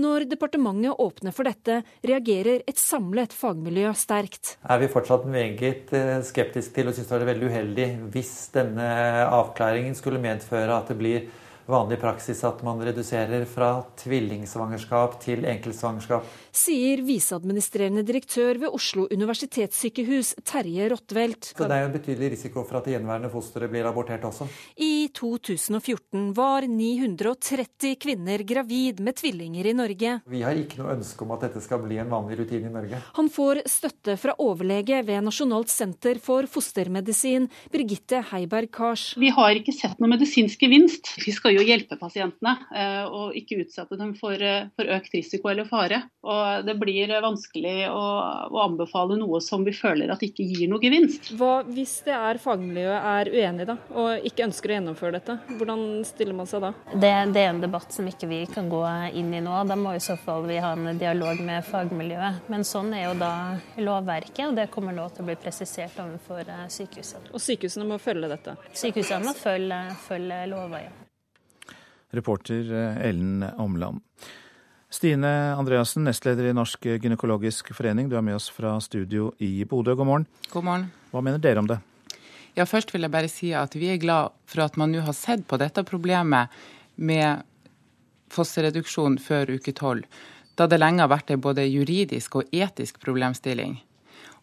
Når departementet åpner for dette, reagerer et samlet fagmiljø sterkt. Er vi fortsatt meget eh, skeptiske til og syns det er veldig uheldig hvis denne avklaringen skulle medføre at det blir vanlig praksis at man reduserer fra tvillingsvangerskap til enkeltsvangerskap. Sier viseadministrerende direktør ved Oslo universitetssykehus, Terje Rottwelt. Så det er jo en betydelig risiko for at det gjenværende fosteret blir abortert også. I 2014 var 930 kvinner gravid med tvillinger i Norge. Vi har ikke noe ønske om at dette skal bli en vanlig rutine i Norge. Han får støtte fra overlege ved Nasjonalt senter for fostermedisin, Birgitte Heiberg Kars. Vi har ikke sett noe medisinsk gevinst. Vi skal jo hjelpe pasientene eh, og ikke utsette dem for, eh, for økt risiko eller fare. Og det blir vanskelig å, å, anbefale noe som vi føler at ikke gir noe gevinst. Hva hvis det er fagmiljøet er uenig da, og ikke ønsker å gjennomføre dette? Hvordan stiller man seg da? Det, det, er en debatt som ikke vi kan gå inn i nå. Da må i så fall vi ha en dialog med fagmiljøet. Men sånn er jo da lovverket, og det kommer nå til å bli presisert overfor eh, sykehusene. Og sykehusene må følge dette? Sykehusene må følge, følge lova, ja. Reporter eh, Ellen Omland. Stine Andreassen, nestleder i Norsk gynekologisk forening, du er med oss fra studio i Bodø. God morgen. God morgen. Hva mener dere om det? Ja, Først vil jeg bare si at vi er glad for at man nå har sett på dette problemet med fosterreduksjon før uke tolv, da det lenge har vært en både juridisk og etisk problemstilling.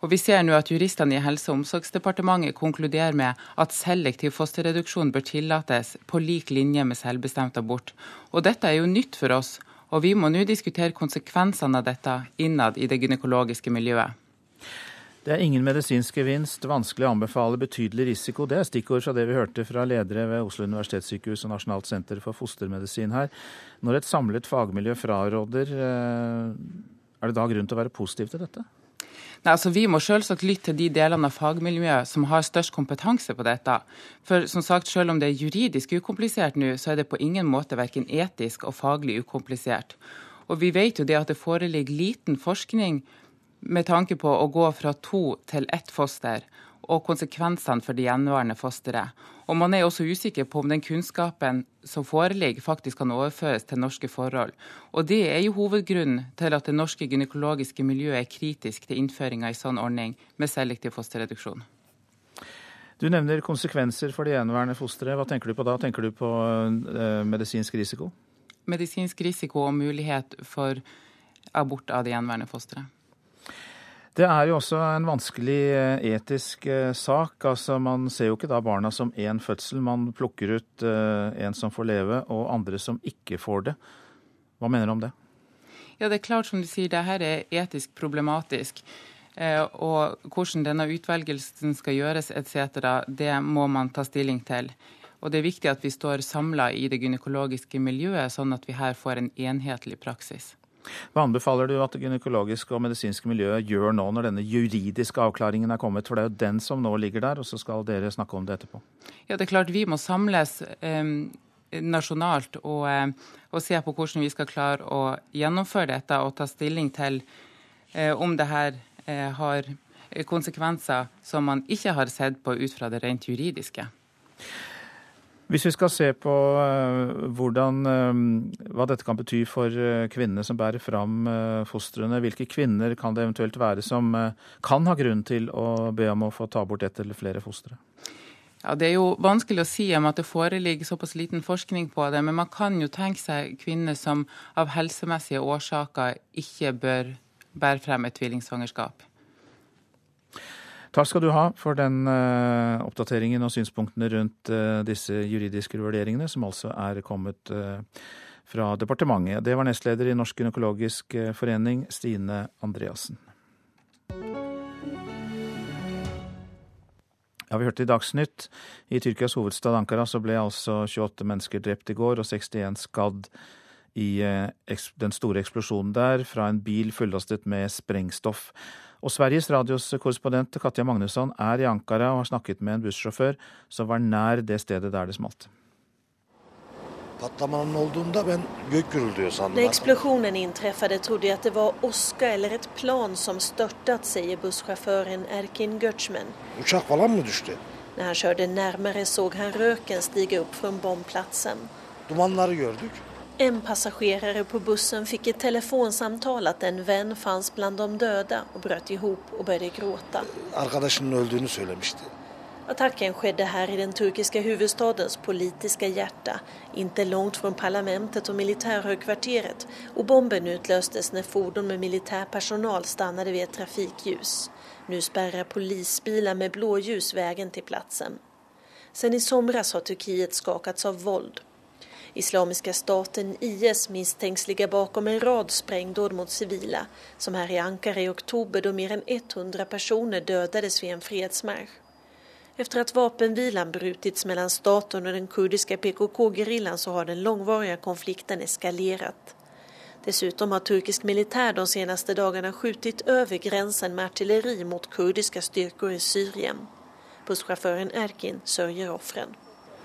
Og Vi ser nå at juristene i Helse- og omsorgsdepartementet konkluderer med at selektiv fosterreduksjon bør tillates på lik linje med selvbestemt abort. Og Dette er jo nytt for oss, og vi må nå diskutere konsekvensene av dette innad i det gynekologiske miljøet. Det er ingen medisinsk gevinst, vanskelig å anbefale, betydelig risiko. Det er stikkord fra det vi hørte fra ledere ved Oslo universitetssykehus og Nasjonalt senter for fostermedisin her. Når et samlet fagmiljø fraråder, eh, er det da grunn til å være positiv til dette? Nei, altså Vi må selvsagt lytte til de delene av fagmiljøet som har størst kompetanse på dette. For som sagt, Selv om det er juridisk ukomplisert nå, så er det på ingen måte verken etisk og faglig ukomplisert. Og Vi vet jo det at det foreligger liten forskning med tanke på å gå fra to til ett foster og konsekvensene for det gjenværende fosteret. Og Man er også usikker på om den kunnskapen som foreligger, faktisk kan overføres til norske forhold. Og Det er jo hovedgrunnen til at det norske gynekologiske miljøet er kritisk til innføringa i sånn ordning med selektiv fosterreduksjon. Du nevner konsekvenser for det gjenværende fosteret. Hva tenker du på da? Tenker du på eh, medisinsk risiko? Medisinsk risiko og mulighet for abort av det gjenværende fosteret. Det er jo også en vanskelig eh, etisk eh, sak. Altså, Man ser jo ikke da barna som én fødsel. Man plukker ut uh, en som får leve, og andre som ikke får det. Hva mener du om det? Ja, Det er klart som du sier, det her er etisk problematisk. Eh, og hvordan denne utvelgelsen skal gjøres etc., det må man ta stilling til. Og det er viktig at vi står samla i det gynekologiske miljøet, sånn at vi her får en enhetlig praksis. Hva anbefaler du at det gynekologiske og medisinske miljøet gjør nå når denne juridiske avklaringen er kommet? For det er jo den som nå ligger der, og så skal dere snakke om det etterpå. Ja, det er klart vi må samles eh, nasjonalt og, eh, og, se på hvordan vi skal klare å gjennomføre dette og ta stilling til eh, om det her eh, har konsekvenser som man ikke har sett på ut fra det rent juridiske. Hvis vi skal se på eh, hvordan, eh, hva dette kan bety for eh, kvinnene som bærer fram fostrene, hvilke kvinner kan det eventuelt være som kan ha grunn til å be om å få ta bort ett eller flere fostre? Ja, Det er jo vanskelig å si om at det foreligger såpass liten forskning på det, men man kan jo tenke seg kvinner som av helsemessige årsaker ikke bør bære frem et tvillingsvangerskap. Takk skal du ha for den uh, oppdateringen og synspunktene rundt uh, disse juridiske vurderingene, som altså er kommet uh, fra departementet. Det var nestleder i Norsk gynekologisk forening, Stine Andreassen. Ja, Vi hørte i Dagsnytt. I Tyrkias hovedstad Ankara så ble altså 28 mennesker drept i går og 61 skadd i den store eksplosjonen der fra en bil fullastet med sprengstoff. Og Sveriges Radios korrespondent Katja Magnusson er i Ankara og har snakket med en bussjåfør som var nær det stedet der det smalt. Når eksplosjonen inntreffet, trodde jeg at det var oska eller et plan som størtet, sier bussjåføren Erkin Götzmen. Når han kjørte nærmere, så han røken stige opp fra bombplassen. En passagerare på bussen fikk et telefonsamtal at en venn fanns blant de döda og brøt ihop og började gråta. Attacken skedde her i den turkiske huvudstadens politiske hjerte, ikke langt fra parlamentet og militærhøykvarteret, og bomben utløstes når fordon med militärpersonal stannet ved et trafikljus. Nå sperrer politibiler med blåljus veien til plassen. Sen i somras har Turkiet skakats av våld. Islamiska staten IS misstänks ligga bakom en rad sprängdåd mot civila, som här i Ankara i oktober då mer än 100 personer dödades vid en fredsmarsch. Efter att vapenvilan brutits mellan staten och den kurdiska PKK-gerillan så har den långvariga konflikten eskalerat. Dessutom har turkisk militär de senaste dagarna skjutit över gränsen med artilleri mot kurdiska styrkor i Syrien. Busschauffören Erkin sörjer offren.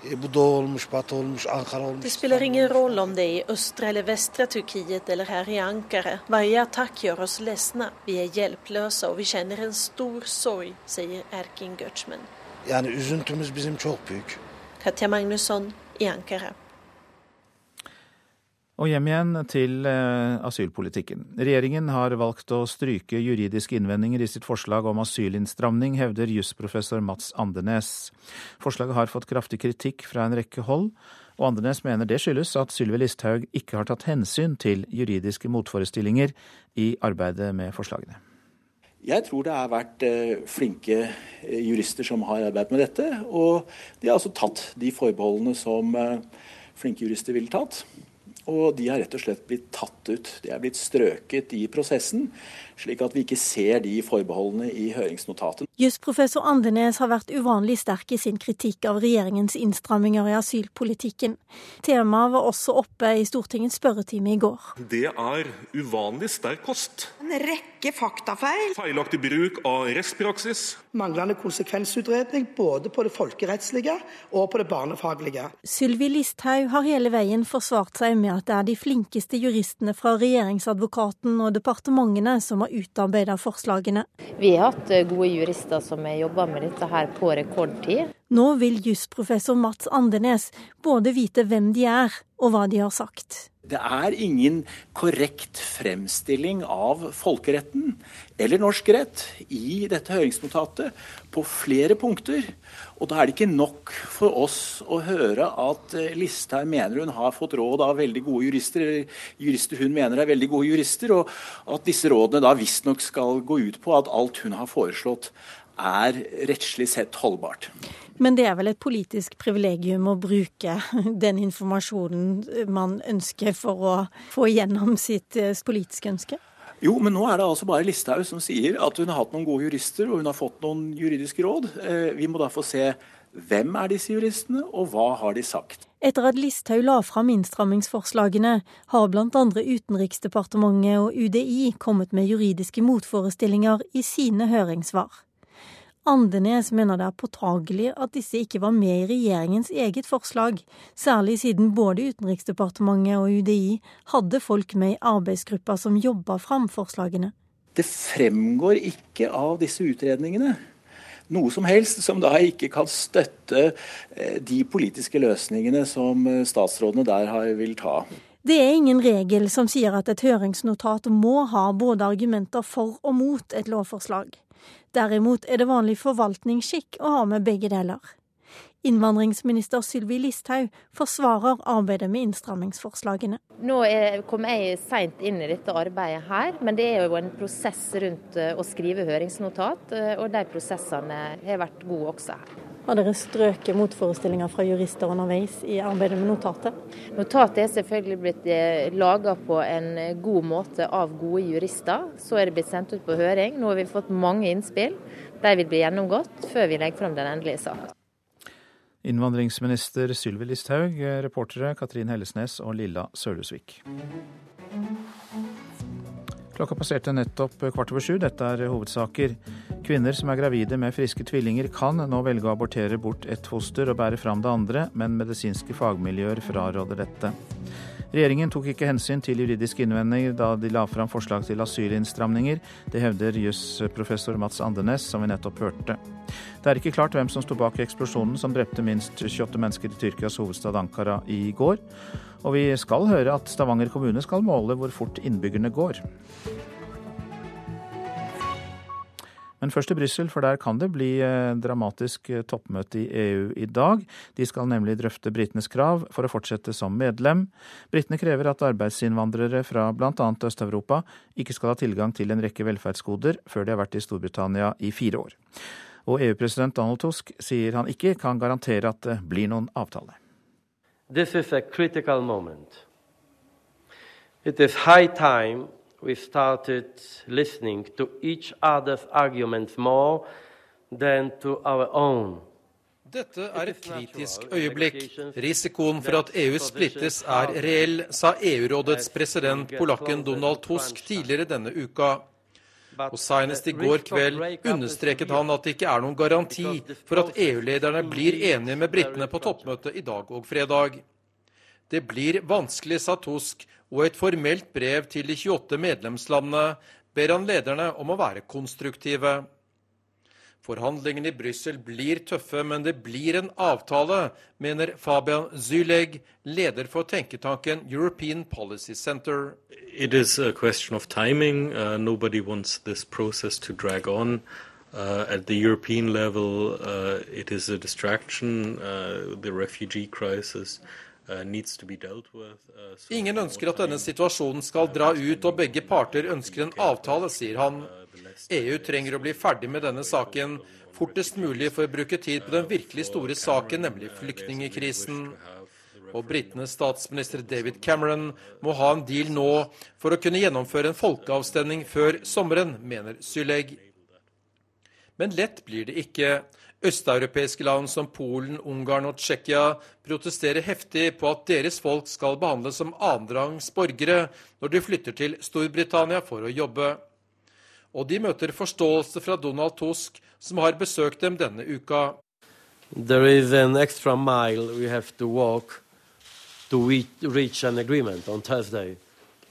E, bu doğu olmuş, olmuş, olmuş. Det spiller ingen roll om det är i östra eller västra Turkiet eller här i Ankara. Varje attack gör oss ledsna. Vi är hjälplösa och vi känner en stor sorg, säger Erkin Göçmen. Yani üzüntümüz bizim çok büyük. Katja Magnusson i Ankara. Og hjem igjen til eh, asylpolitikken. Regjeringen har valgt å stryke juridiske innvendinger i sitt forslag om asylinnstramning, hevder jusprofessor Mats Andenes. Forslaget har fått kraftig kritikk fra en rekke hold, og Andenes mener det skyldes at Sylvi Listhaug ikke har tatt hensyn til juridiske motforestillinger i arbeidet med forslagene. Jeg tror det har vært eh, flinke eh, jurister som har arbeidet med dette. Og de har altså tatt de forbeholdene som flinke jurister ville tatt. Og de har rett og slett blitt tatt ut. De er blitt strøket i prosessen, slik at vi ikke ser de forbeholdene i høringsnotatet. Jusprofessor Andenes har vært uvanlig sterk i sin kritikk av regjeringens innstramminger i asylpolitikken. Temaet var også oppe i Stortingets spørretime i går. Det er uvanlig sterk kost. En rekke faktafeil. Feilaktig bruk av rettspraksis. Manglende konsekvensutredning både på det folkerettslige og på det barnefaglige. Sylvi Listhaug har hele veien forsvart seg med at det er de flinkeste juristene fra regjeringsadvokaten og departementene som har utarbeida forslagene. Vi har hatt gode jurister jurister som har jobba med dette her på rekordtid. Nå vil jusprofessor Mats Andenes både vite hvem de er og hva de har sagt. Det er ingen korrekt fremstilling av folkeretten eller norsk rett i dette høringsnotatet på flere punkter. Og da er det ikke nok for oss å høre at Listhaug mener hun har fått råd av veldig gode jurister, eller jurister hun mener er veldig gode jurister, og at disse rådene da visstnok skal gå ut på at alt hun har foreslått er rettslig sett holdbart. Men det er vel et politisk privilegium å bruke den informasjonen man ønsker for å få igjennom sitt eh, politiske ønske? Jo, men nå er det altså bare Listhaug som sier at hun har hatt noen gode jurister og hun har fått noen juridiske råd. Eh, vi må da få se hvem er disse juristene, og hva har de sagt? Etter at Listhaug la fram innstrammingsforslagene, har bl.a. Utenriksdepartementet og UDI kommet med juridiske motforestillinger i sine høringssvar. Andenes mener det er påtagelig at disse ikke var med i regjeringens eget forslag, særlig siden både Utenriksdepartementet og UDI hadde folk med i arbeidsgruppa som jobba fram forslagene. Det fremgår ikke av disse utredningene noe som helst som da ikke kan støtte eh, de politiske løsningene som eh, statsrådene der vil ta. Det er ingen regel som sier at et høringsnotat må ha både argumenter for og mot et lovforslag. Derimot er det vanlig forvaltningsskikk å ha med begge deler. Innvandringsminister Sylvi Listhaug forsvarer arbeidet med innstrammingsforslagene. Nå kom jeg seint inn i dette arbeidet her, men det er jo en prosess rundt eh, å skrive høringsnotat, eh, og de prosessene har vært gode også her. Har dere strøket motforestillinger fra jurister underveis i arbeidet med notatet? Notatet er selvfølgelig blitt eh, laga på en god måte av gode jurister. Så er det blitt sendt ut på høring. Nå har vi fått mange innspill. De vil bli gjennomgått før vi legger fram den endelige saken. Innvandringsminister Sylvi Listhaug, reportere Katrin Hellesnes og Lilla Sølhusvik. Klokka passerte nettopp kvart over sju. Dette er hovedsaker. Kvinner som er gravide med friske tvillinger kan nå velge å abortere bort ett foster og bære fram det andre, men medisinske fagmiljøer fraråder dette. Regjeringen tok ikke hensyn til juridiske innvendinger da de la fram forslag til asylinnstramninger. Det hevder jusprofessor Mats Andenes, som vi nettopp hørte. Det er ikke klart hvem som sto bak eksplosjonen som drepte minst 28 mennesker i Tyrkias hovedstad Ankara i går. Og vi skal høre at Stavanger kommune skal måle hvor fort innbyggerne går. Men først til Brussel, for der kan det bli eh, dramatisk eh, toppmøte i EU i dag. De skal nemlig drøfte britenes krav for å fortsette som medlem. Britene krever at arbeidsinnvandrere fra bl.a. Øst-Europa ikke skal ha tilgang til en rekke velferdsgoder før de har vært i Storbritannia i fire år. Og EU-president Donald Tusk sier han ikke kan garantere at det blir noen avtale. This is a critical moment. It is high time we started listening to each other's arguments more than to our own. Dette er et kritisk øyeblikk. Risikoen for at EU splittes er reell, sa EU-rådets president, polakken Donald Tusk, tidligere denne uka. Og Senest i går kveld understreket han at det ikke er noen garanti for at EU-lederne blir enige med britene på toppmøtet i dag og fredag. Det blir vanskelig, sa Tusk, og et formelt brev til de 28 medlemslandene ber han lederne om å være konstruktive. Forhandlingene i Brussel blir tøffe, men det blir en avtale, mener Fabian Zyleg, leder for tenketanken European Policy Center. It is a question of timing. Uh, nobody wants this process to drag on. Uh, at the European level, uh, it is a distraction. Uh, the refugee crisis Uh, uh, Ingen ønsker at denne situasjonen skal dra ut, og begge parter ønsker en avtale, sier han. EU trenger å bli ferdig med denne saken fortest mulig for å bruke tid på den virkelig store saken, nemlig flyktningekrisen. Og britenes statsminister David Cameron må ha en deal nå for å kunne gjennomføre en folkeavstemning før sommeren, mener Syleg. Men lett blir det ikke. Østeuropeiske land som Polen, Ungarn og Tsjekkia protesterer heftig på at deres folk skal behandles som annenrangs borgere når de flytter til Storbritannia for å jobbe. Og de møter forståelse fra Donald Tusk, som har besøkt dem denne uka. There is an extra mile we have to walk to reach an agreement on Thursday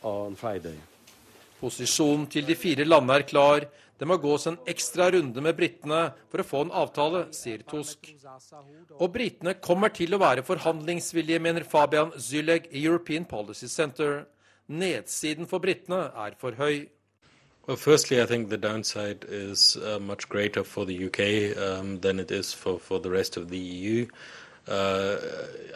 or on Friday. Posisjonen til de fire landene er klar. Det må gås en ekstra runde med britene for å få en avtale, sier Tusk. Og britene kommer til å være forhandlingsvillige, mener Fabian Zyleg i European Policy Center. Nedsiden for britene er for høy. Well, firstly, I think the downside is uh, much greater for the UK um, than it is for, for the rest of the EU. Uh,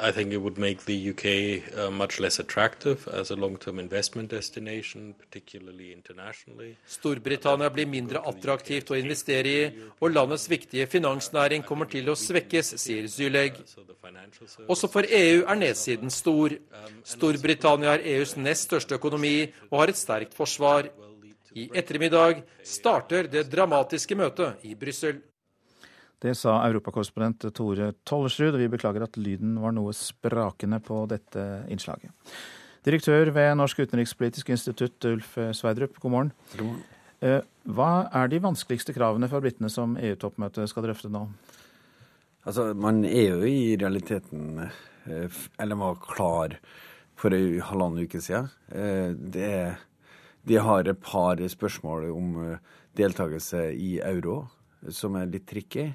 I think it would make the UK uh, much less attractive as a long-term investment destination, particularly internationally. Storbritannia blir mindre attraktivt å investere i, og landets viktige finansnæring kommer til å svekkes, sier Zyleg. Også for EU er nedsiden stor. Storbritannia er EUs nest største økonomi og har et sterkt forsvar. I ettermiddag starter det dramatiske møtet i Brussel. Det sa europakorrespondent Tore Tollersrud, og vi beklager at lyden var noe sprakende på dette innslaget. Direktør ved Norsk utenrikspolitisk institutt, Ulf Sverdrup, god morgen. God morgen. Eh, hva er de vanskeligste kravene for britene som EU-toppmøtet skal drøfte nå? Altså, Man er jo i realiteten eh, Eller var klar for en halvannen uke siden. Eh, det er, de har et par spørsmål om deltakelse i euro som er litt tricky.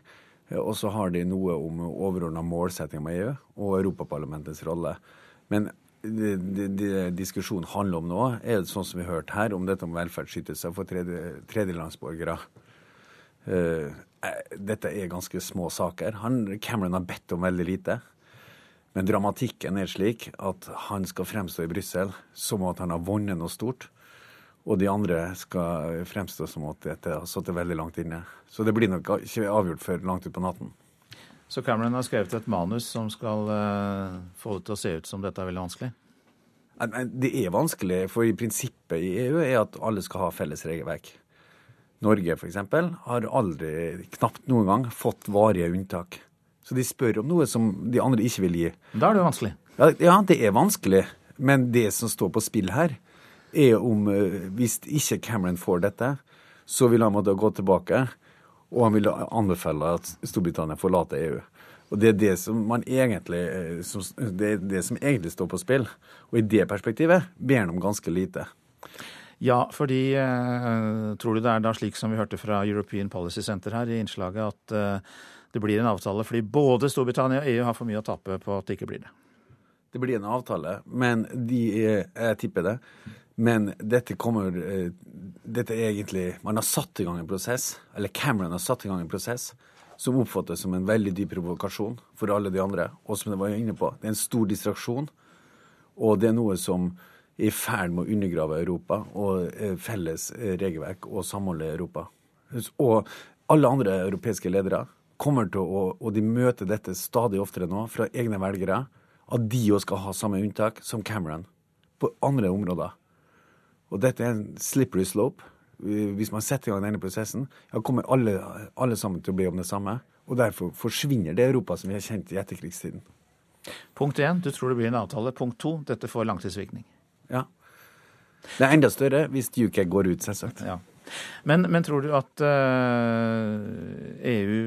Og så har de noe om overordna målsetting med EU og Europaparlamentets rolle. Men det, diskusjonen handler om nå, er det sånn som vi har hørt her, om dette om velferdsytelser for tredje, tredjelandsborgere. Uh, dette er ganske små saker. Han, Cameron har bedt om veldig lite. Men dramatikken er slik at han skal fremstå i Brussel som at han har vunnet noe stort. Og de andre skal fremstå som at dette har sittet veldig langt inne. Så det blir nok ikke avgjort før langt utpå natten. Så Cameron har skrevet et manus som skal uh, få det til å se ut som dette er veldig vanskelig? Det er vanskelig, for i prinsippet i EU er at alle skal ha felles regelverk. Norge f.eks. har aldri, knapt noen gang, fått varige unntak. Så de spør om noe som de andre ikke vil gi. Da er det vanskelig? Ja, ja det er vanskelig. Men det som står på spill her, er om eh, hvis ikke Cameron får dette, så vil han måtte gå tilbake. Og han vil anbefale at Storbritannia forlater EU. Og Det er det som, man egentlig, som, det er det som egentlig står på spill. Og i det perspektivet ber han om ganske lite. Ja, fordi eh, tror du det er da slik som vi hørte fra European Policy Center her i innslaget, at eh, det blir en avtale fordi både Storbritannia og EU har for mye å tape på at det ikke blir det? Det blir en avtale, men de, jeg tipper det. Men dette kommer eh, Dette er egentlig Man har satt i gang en prosess, eller Cameron har satt i gang en prosess, som oppfattes som en veldig dyp provokasjon for alle de andre. Og som jeg var inne på, det er en stor distraksjon. Og det er noe som er i ferd med å undergrave Europa og eh, felles eh, regelverk og samholde Europa. Og alle andre europeiske ledere kommer til å, og de møter dette stadig oftere nå fra egne velgere, at de òg skal ha samme unntak som Cameron på andre områder. Og dette er en slippery slope. Hvis man setter i gang denne prosessen, ja, kommer alle, alle sammen til å bli om det samme. Og derfor forsvinner det Europa som vi har kjent i etterkrigstiden. Punkt én, du tror det blir en avtale. Punkt to, dette får langtidsvirkning. Ja. Det er enda større hvis UK går ut, selvsagt. Ja. Men, men, tror du at uh, eh, EU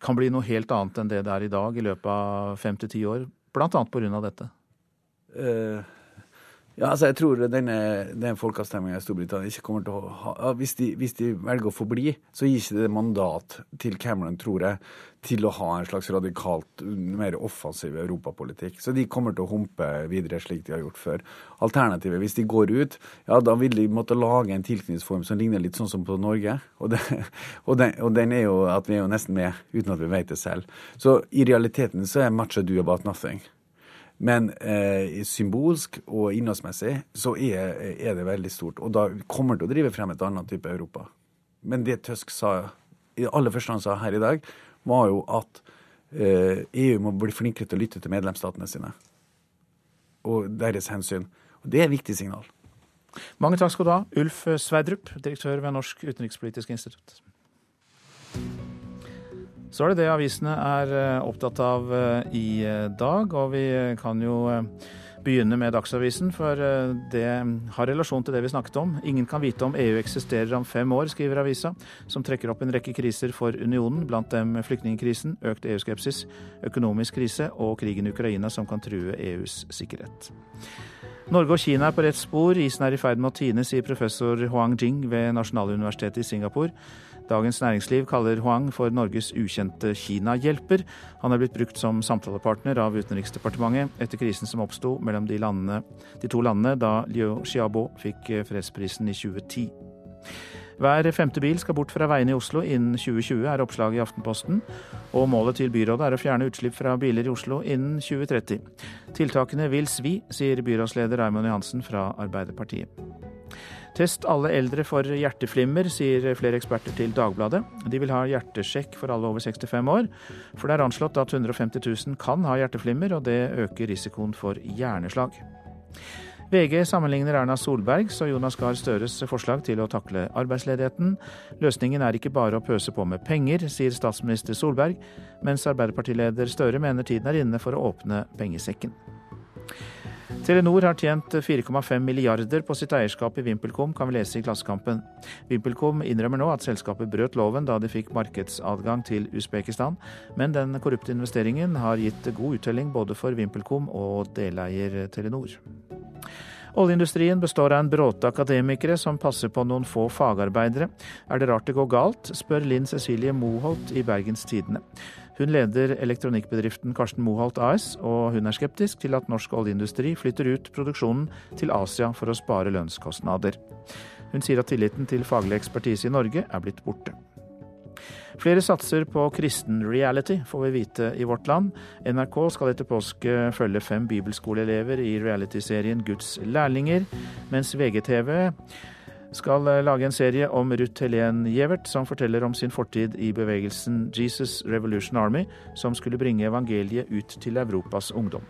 kan bli noe helt annet enn det det er i dag i løpet av fem til ti år, bl.a. pga. dette? Uh, ja, altså jeg tror denne, den folkeavstemninga i Storbritannia ikke kommer til å ha hvis de, hvis de, velger å forbli, så gir ikke det mandat til Cameron, tror jeg, til å ha en slags radikalt mer offensiv europapolitikk. Så de kommer til å humpe videre slik de har gjort før. Alternativet, hvis de går ut, ja da vil de måtte lage en tilknytningsform som ligner litt sånn som på Norge. Og, det, og, den, og den, er jo at vi er jo nesten med uten at vi vet det selv. Så i realiteten så er much do about nothing. Men eh, symbolsk og innholdsmessig så er, er, det veldig stort. Og da kommer det til å drive frem et annet type Europa. Men det Tusk sa i aller første han sa her i dag, var jo at eh, EU må bli flinkere til å lytte til medlemsstatene sine og deres hensyn. Og Det er et viktig signal. Mange takk skal du ha, Ulf Sverdrup, direktør ved Norsk utenrikspolitisk institutt. Så er det det avisene er eh, opptatt av eh, i eh, dag, og vi kan jo begynne med Dagsavisen, for det har relasjon til det vi snakket om. Ingen kan vite om EU eksisterer om fem år, skriver avisa, som trekker opp en rekke kriser for unionen, blant dem flyktningkrisen, økt EU-skepsis, økonomisk krise og krigen i Ukraina som kan true EUs sikkerhet. Norge og Kina er på rett spor, isen er i ferd med å tine, sier professor Huang Jing ved Nasjonaluniversitetet i Singapore. Dagens Næringsliv kaller Huang for Norges ukjente Kina-hjelper. Han er blitt brukt som samtalepartner av Utenriksdepartementet etter krisen som oppsto mellom de, landene, de to landene da Liu Xiaobo fikk fredsprisen i 2010. Hver femte bil skal bort fra veiene i Oslo innen 2020, er oppslaget i Aftenposten. Og målet til byrådet er å fjerne utslipp fra biler i Oslo innen 2030. Tiltakene vil svi, sier byrådsleder Raymond Johansen fra Arbeiderpartiet. Test alle eldre for hjerteflimmer, sier flere eksperter til Dagbladet. De vil ha hjertesjekk for alle over 65 år, for det er anslått at 150 000 kan ha hjerteflimmer, og det øker risikoen for hjerneslag. VG sammenligner Erna Solbergs og Jonas Gahr Støres forslag til å takle arbeidsledigheten. Løsningen er ikke bare å pøse på med penger, sier statsminister Solberg, mens Arbeiderpartileder Støre mener tiden er inne for å åpne pengesekken. Telenor har tjent 4,5 milliarder på sitt eierskap i VimpelCom, kan vi lese i Klassekampen. VimpelCom innrømmer nå at selskapet brøt loven da de fikk markedsadgang til Usbekistan, men den korrupte investeringen har gitt god uttelling både for VimpelCom og deleier Telenor. Oljeindustrien består av en bråte akademikere som passer på noen få fagarbeidere. Er det rart det går galt, spør Linn Cecilie Moholt i Bergens Tidende. Hun leder elektronikkbedriften Karsten Moholt AS, og hun er skeptisk til at norsk oljeindustri flytter ut produksjonen til Asia for å spare lønnskostnader. Hun sier at tilliten til faglig ekspertise i Norge er blitt borte. Flere satser på kristen reality, får vi vite i Vårt Land. NRK skal etter påske følge fem bibelskoleelever i realityserien Guds lærlinger, mens VGTV skal lage en serie om Ruth Helen Gjevert, som forteller om sin fortid i bevegelsen Jesus Revolution Army, som skulle bringe evangeliet ut til Europas ungdom.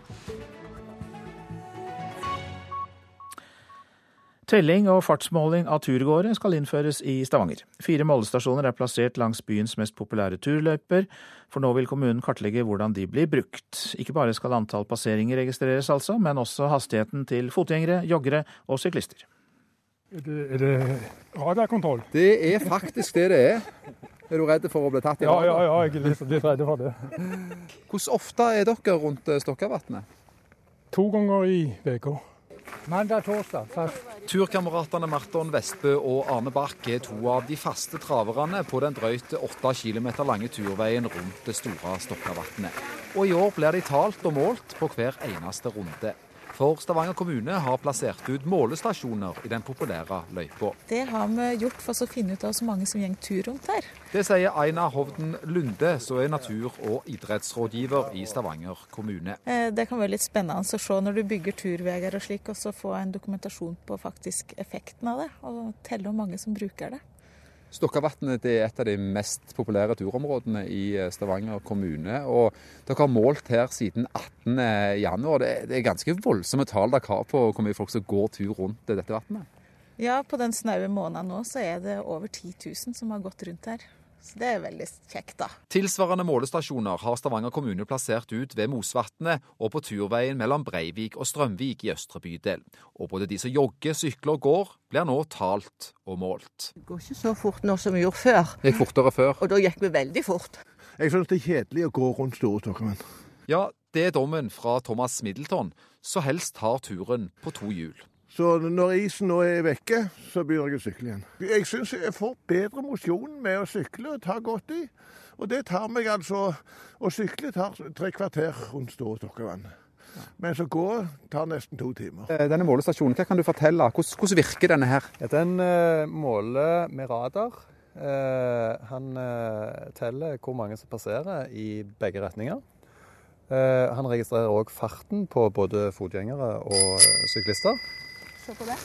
Telling og fartsmåling av turgåere skal innføres i Stavanger. Fire målestasjoner er plassert langs byens mest populære turløyper, for nå vil kommunen kartlegge hvordan de blir brukt. Ikke bare skal antall passeringer registreres altså, men også hastigheten til fotgjengere, joggere og syklister. Er det, er det radarkontroll? Det er faktisk det det er. Er du redd for å bli tatt i radar? Ja, ja, ja, jeg er litt, litt redd for det. Hvordan ofte er dere rundt Stokkavatnet? To ganger i uka. Mandag, torsdag, fast. Turkameratene Marton Vestbø og Arne Bark er to av de faste traverne på den drøyt åtte kilometer lange turveien rundt det store Stokkavatnet. Og i år blir de talt og målt på hver eneste runde. For Stavanger kommune har plassert ut målestasjoner i den populære løypa. Det har vi gjort for å finne ut av så mange som går tur rundt her. Det sier Aina Hovden Lunde, som er natur- og idrettsrådgiver i Stavanger kommune. Eh, det kan være litt spennende å se når du bygger turveier og slik, og så få en dokumentasjon på faktisk effekten av det. Og telle hvor mange som bruker det. Stokkavatnet er et av de mest populære turområdene i eh, Stavanger kommune. og Dere har målt her siden 18.1. Det er ganske voldsomme tall dere har på hvor mye folk som går tur rundt dette vannet? Ja, på den snaue måneden nå så er det over 10 000 som har gått rundt her. Så det er veldig kjekt, da. Tilsvarende målestasjoner har Stavanger kommune plassert ut ved Mosvatnet og på turveien mellom Breivik og Strømvik i østre bydel. Og både de som jogger, sykler og går, blir nå talt og målt. Det går ikke så fort nå som vi gjorde før. Det gikk fortere før. Og da gikk vi veldig fort. Jeg syns det er kjedelig å gå rundt Store Stokkemenn. Ja, det er dommen fra Thomas Middleton, så helst tar turen på to hjul. Så når isen nå er vekke, så begynner jeg å sykle igjen. Jeg syns jeg får bedre mosjon med å sykle og ta godt i. Og det tar meg altså Å sykle tar tre kvarter rundt Store Stokkevann. Mens å gå tar nesten to timer. Eh, denne målestasjonen, hva kan du fortelle? Hvordan, hvordan virker denne her? Den uh, måler med radar. Uh, han teller hvor mange som passerer i begge retninger. han registrerer òg farten på både fotgjengere og syklister. Se på det.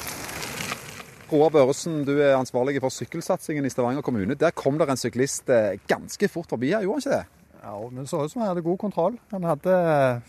Roar Børresen, du er ansvarlig for sykkelsatsingen i Stavanger kommune. Der kom det en syklist eh, ganske fort forbi her, gjorde han ikke det? Ja, men det så ut som han hadde god kontroll. Han hadde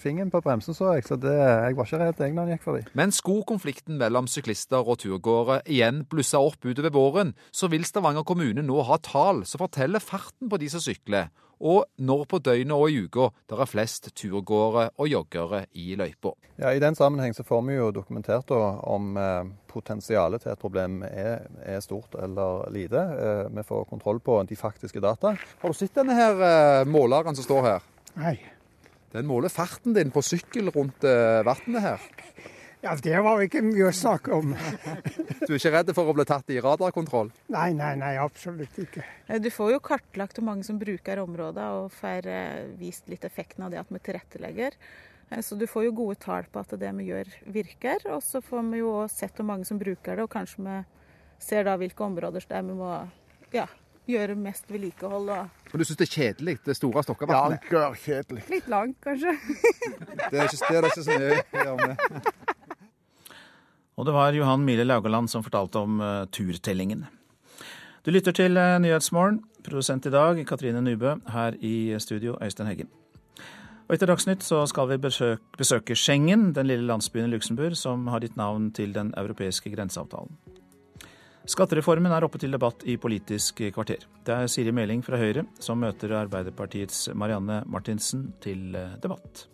fingeren på bremsen, så jeg, så det, jeg var ikke redd jeg når han gikk forbi. Men skulle konflikten mellom syklister og turgåere igjen blusse opp utover våren, så vil Stavanger kommune nå ha tall som forteller farten på de som sykler, og når på døgnet og i uka der er flest turgåere og joggere i løypa. Ja, I den sammenheng så får vi jo dokumentert om eh, potensialet til et problem er, er, stort eller lite. Eh, vi får kontroll på de faktiske data. Har du sett denne her eh, måleren som står her? Nei. Den måler farten din på sykkel rundt vannet her. Ja, Det var ikke mye å snakke om. du er ikke redd for å bli tatt i radarkontroll? Nei, nei, nei, absolutt ikke. Eh, du får jo kartlagt hvor mange som bruker området, og får eh, vist litt effekten av det at vi tilrettelegger. Eh, så du får jo gode tall på at det vi gjør, virker. Og så får vi jo sett hvor mange som bruker det, og kanskje vi ser da hvilke områder der vi må ja, gjøre mest vedlikehold. Og... Og du syns det er kjedelig, det store Stokkavatnet? Ja, kjedelig. Litt langt, kanskje. det er ikke, det er ikke så mye å gjøre med. Og det var Johan Mile Laugaland som fortalte om uh, turtellingen. Du lytter til uh, Nyhetsmorgen. Produsent i dag Katrine Nybø. Her i studio Øystein Heggen. Og etter Dagsnytt så skal vi besøke, besøke Schengen, den lille landsbyen i Luxembourg som har gitt navn til den europeiske grenseavtalen. Skattereformen er oppe til debatt i Politisk kvarter. Det er Siri Meling fra Høyre som møter Arbeiderpartiets Marianne Martinsen til eh, debatt.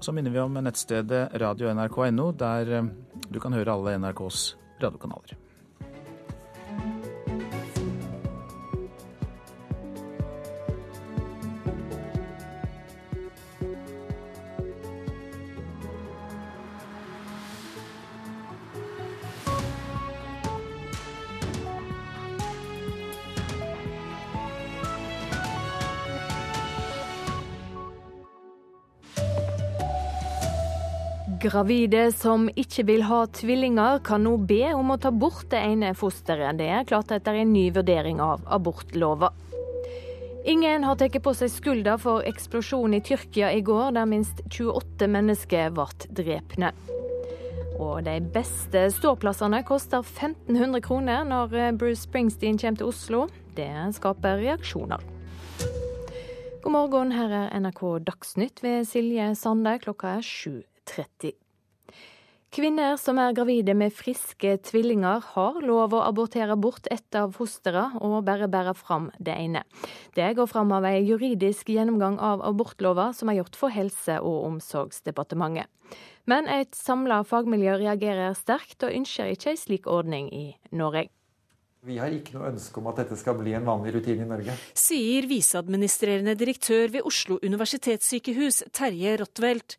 Så minner vi om nettstedet radio.nrk.no, der eh, du kan høre alle NRKs radiokanaler. Gravide som ikke vil ha tvillinger, kan nå be om å ta bort det ene fosteret. Det er klart etter en ny vurdering av abortlova. Ingen har tatt på seg skylda for eksplosjonen i Tyrkia i går, der minst 28 mennesker ble drepne. Og de beste ståplassene koster 1500 kroner når Bruce Springsteen kommer til Oslo. Det skaper reaksjoner. God morgen, her er NRK Dagsnytt ved Silje Sande. Klokka er 7. 30. Kvinner som er gravide med friske tvillinger, har lov å abortere bort ett av fosteret og bare bære fram det ene. Det går fram av en juridisk gjennomgang av abortlova som er gjort for Helse- og omsorgsdepartementet. Men et samla fagmiljø reagerer sterkt og ønsker ikke ei slik ordning i Norge. Vi har ikke noe ønske om at dette skal bli en vanlig rutine i Norge. Sier viseadministrerende direktør ved Oslo universitetssykehus, Terje Rottwelt.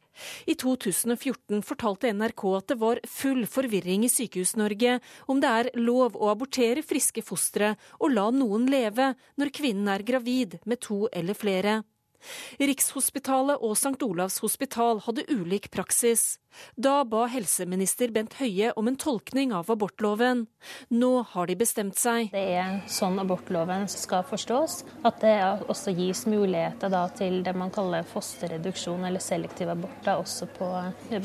I 2014 fortalte NRK at det var full forvirring i Sykehus-Norge om det er lov å abortere friske fostre og la noen leve når kvinnen er gravid med to eller flere. Rikshospitalet og St. Olavs hospital hadde ulik praksis. Da ba helseminister Bent Høie om en tolkning av abortloven. Nå har de bestemt seg. Det er sånn abortloven skal forstås. At det også gis muligheter til det man kaller fosterreduksjon eller selektiv abort, også på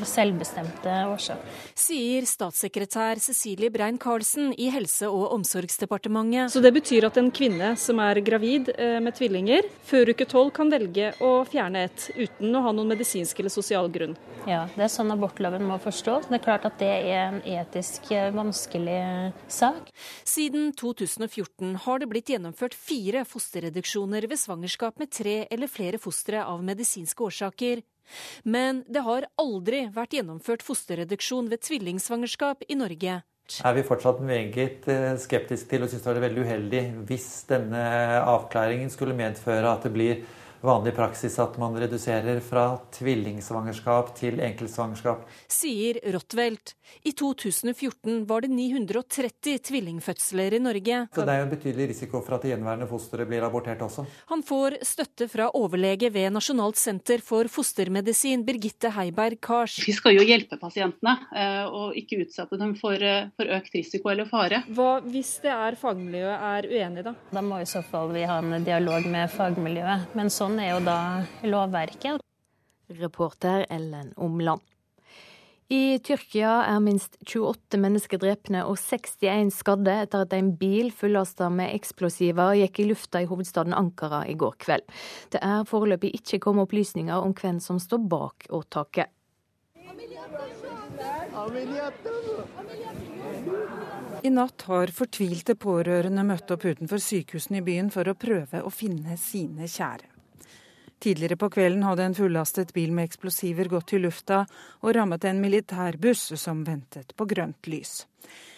selvbestemte årsaker. Sier statssekretær Cecilie Brein-Karlsen i Helse- og omsorgsdepartementet. Så det betyr at en kvinne som er gravid eh, med tvillinger, før uke tolv kan velge å fjerne et uten å ha noen medisinsk eller sosial grunn? Ja, det er sånn abortloven må forstås. Det er klart at det er en etisk eh, vanskelig sak. Siden 2014 har det blitt gjennomført fire fosterreduksjoner ved svangerskap med tre eller flere fostre av medisinske årsaker. Men det har aldri vært gjennomført fosterreduksjon ved tvillingsvangerskap i Norge. Er vi fortsatt meget eh, skeptiske til og syns det er veldig uheldig hvis denne avklaringen skulle medføre at det blir vanlig praksis at man reduserer fra tvillingsvangerskap til enkeltsvangerskap. Sier Rottwelt. I 2014 var det 930 tvillingfødsler i Norge. Så det er jo en betydelig risiko for at det gjenværende fosteret blir abortert også. Han får støtte fra overlege ved Nasjonalt senter for fostermedisin, Birgitte Heiberg Kars. Vi skal jo hjelpe pasientene, eh, og ikke utsette dem for, eh, for økt risiko eller fare. Hva hvis det er fagmiljøet er uenig, da? Da må i så fall vi ha en dialog med fagmiljøet. Men så Sånn er jo da lovverket. Reporter Ellen Omland. I Tyrkia er minst 28 mennesker drepne og 61 skadde etter at en bil fullasta med eksplosiver gikk i lufta i hovedstaden Ankara i går kveld. Det er foreløpig ikke kommet opplysninger om hvem som står bak åtaket. I natt har fortvilte pårørende møtt opp utenfor sykehusene i byen for å prøve å finne sine kjære. Tidligere på kvelden hadde en fullastet bil med eksplosiver gått i lufta og rammet en militærbuss som ventet på grønt lys.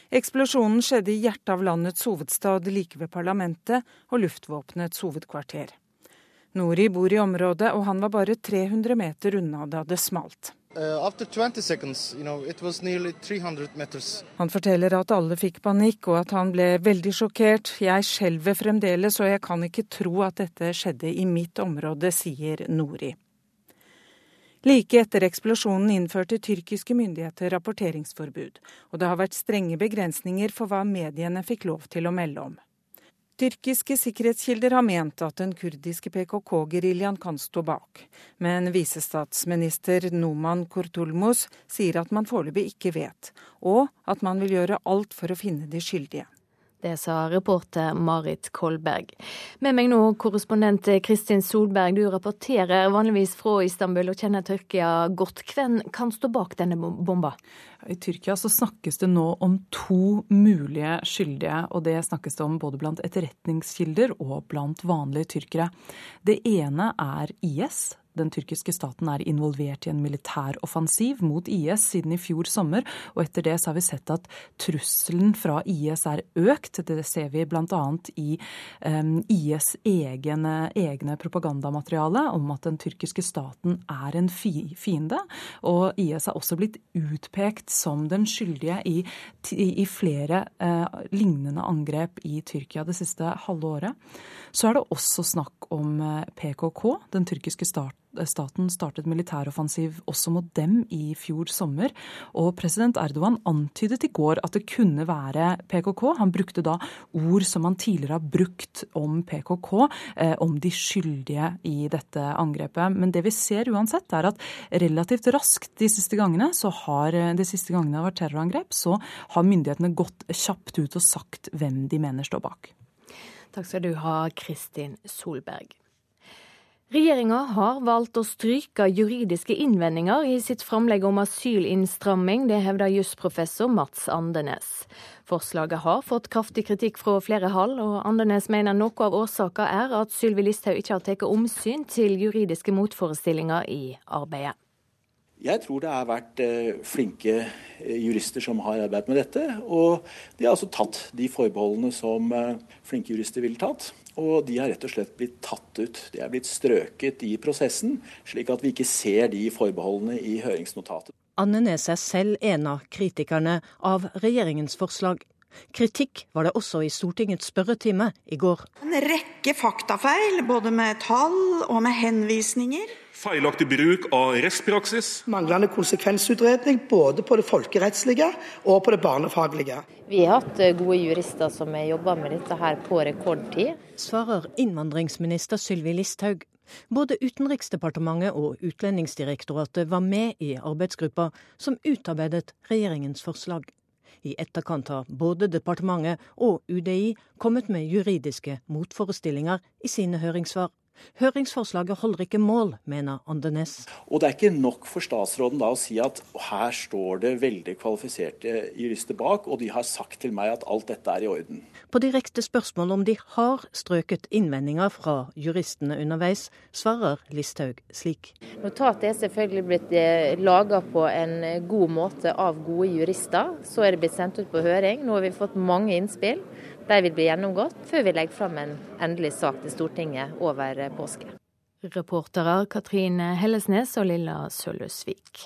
Eksplosjonen skjedde i hjertet av landets hovedstad, like ved parlamentet og luftvåpenets hovedkvarter. Nori bor i området, og han var bare 300 meter unna da det smalt. Know, han forteller at alle fikk panikk og at han ble veldig sjokkert. Jeg skjelver fremdeles og jeg kan ikke tro at dette skjedde i mitt område, sier Nori. Like etter eksplosjonen innførte tyrkiske myndigheter rapporteringsforbud, og det har vært strenge begrensninger for hva mediene fikk lov til å melde om. Tyrkiske sikkerhetskilder har ment at den kurdiske PKK-geriljaen kan stå bak, men visestatsminister Noman Kurtulmus sier at man foreløpig ikke vet, og at man vil gjøre alt for å finne de skyldige. Det sa reporter Marit Kolberg. Med meg nå korrespondent Kristin Solberg, du rapporterer vanligvis fra Istanbul og kjenner Tyrkia godt. Hvem kan stå bak denne bomba? I Tyrkia så snakkes det nå om to mulige skyldige, og det snakkes det om både blant etterretningskilder og blant vanlige tyrkere. Det ene er IS, den tyrkiske staten er involvert i en militær offensiv mot IS siden i fjor sommer, og etter det så har vi sett at trusselen fra IS er økt. Det ser vi bl.a. i um, IS' egne, egne propagandamateriale om at den tyrkiske staten er en fiende. Og IS er også blitt utpekt som den skyldige i, i flere uh, lignende angrep i Tyrkia det siste halve året. Så er det også snakk om eh, PKK, den tyrkiske staten staten startet militæroffensiv også mot dem i fjor sommer. Og president Erdogan antydet i går at det kunne være PKK. Han brukte da ord som han tidligere har brukt om PKK, eh, om de skyldige i dette angrepet. Men det vi ser uansett, er at relativt raskt de siste gangene, så har, de siste gangene det har vært terrorangrep, så har myndighetene gått kjapt ut og sagt hvem de mener står bak. Takk skal du ha, Kristin Solberg. Regjeringa har valgt å stryke juridiske innvendinger i sitt framlegg om asylinnstramming. Det hevder jusprofessor Mats Andenes. Forslaget har fått kraftig kritikk fra flere hold, og Andenes mener noe av årsaka er at Sylvi Listhaug ikke har tatt omsyn til juridiske motforestillinger i arbeidet. Jeg tror det har vært eh, flinke eh, jurister som har arbeidet med dette. Og de har altså tatt de forbeholdene som eh, flinke jurister ville tatt. Og de har rett og slett blitt tatt ut. De er blitt strøket i prosessen, slik at vi ikke ser de forbeholdene i høringsnotatet. Anne Nes er selv en av kritikerne av regjeringens forslag. Kritikk var det også i Stortingets spørretime i går. En rekke faktafeil, både med tall og med henvisninger. Feilaktig bruk av rettspraksis. Manglende konsekvensutredning både på det folkerettslige og på det barnefaglige. Vi har hatt eh, gode jurister som har jobba med dette her på rekordtid. Svarer innvandringsminister Sylvi Listhaug. Både Utenriksdepartementet og Utlendingsdirektoratet var med i arbeidsgruppa som utarbeidet regjeringens forslag. I etterkant har både departementet og UDI kommet med juridiske motforestillinger i sine høringssvar. Høringsforslaget holder ikke mål, mener Andenes. Og det er ikke nok for statsråden da å si at her står det veldig kvalifiserte jurister bak, og de har sagt til meg at alt dette er i orden. På direkte spørsmål om de har strøket innvendinger fra juristene underveis, svarer Listhaug slik. Notatet er selvfølgelig blitt eh, laga på en god måte av gode jurister. Så er det blitt sendt ut på høring. Nå har vi fått mange innspill. De vil bli gjennomgått før vi legger fram en endelig sak til Stortinget over påske. Reportere Katrine Hellesnes og Lilla Sølvesvik.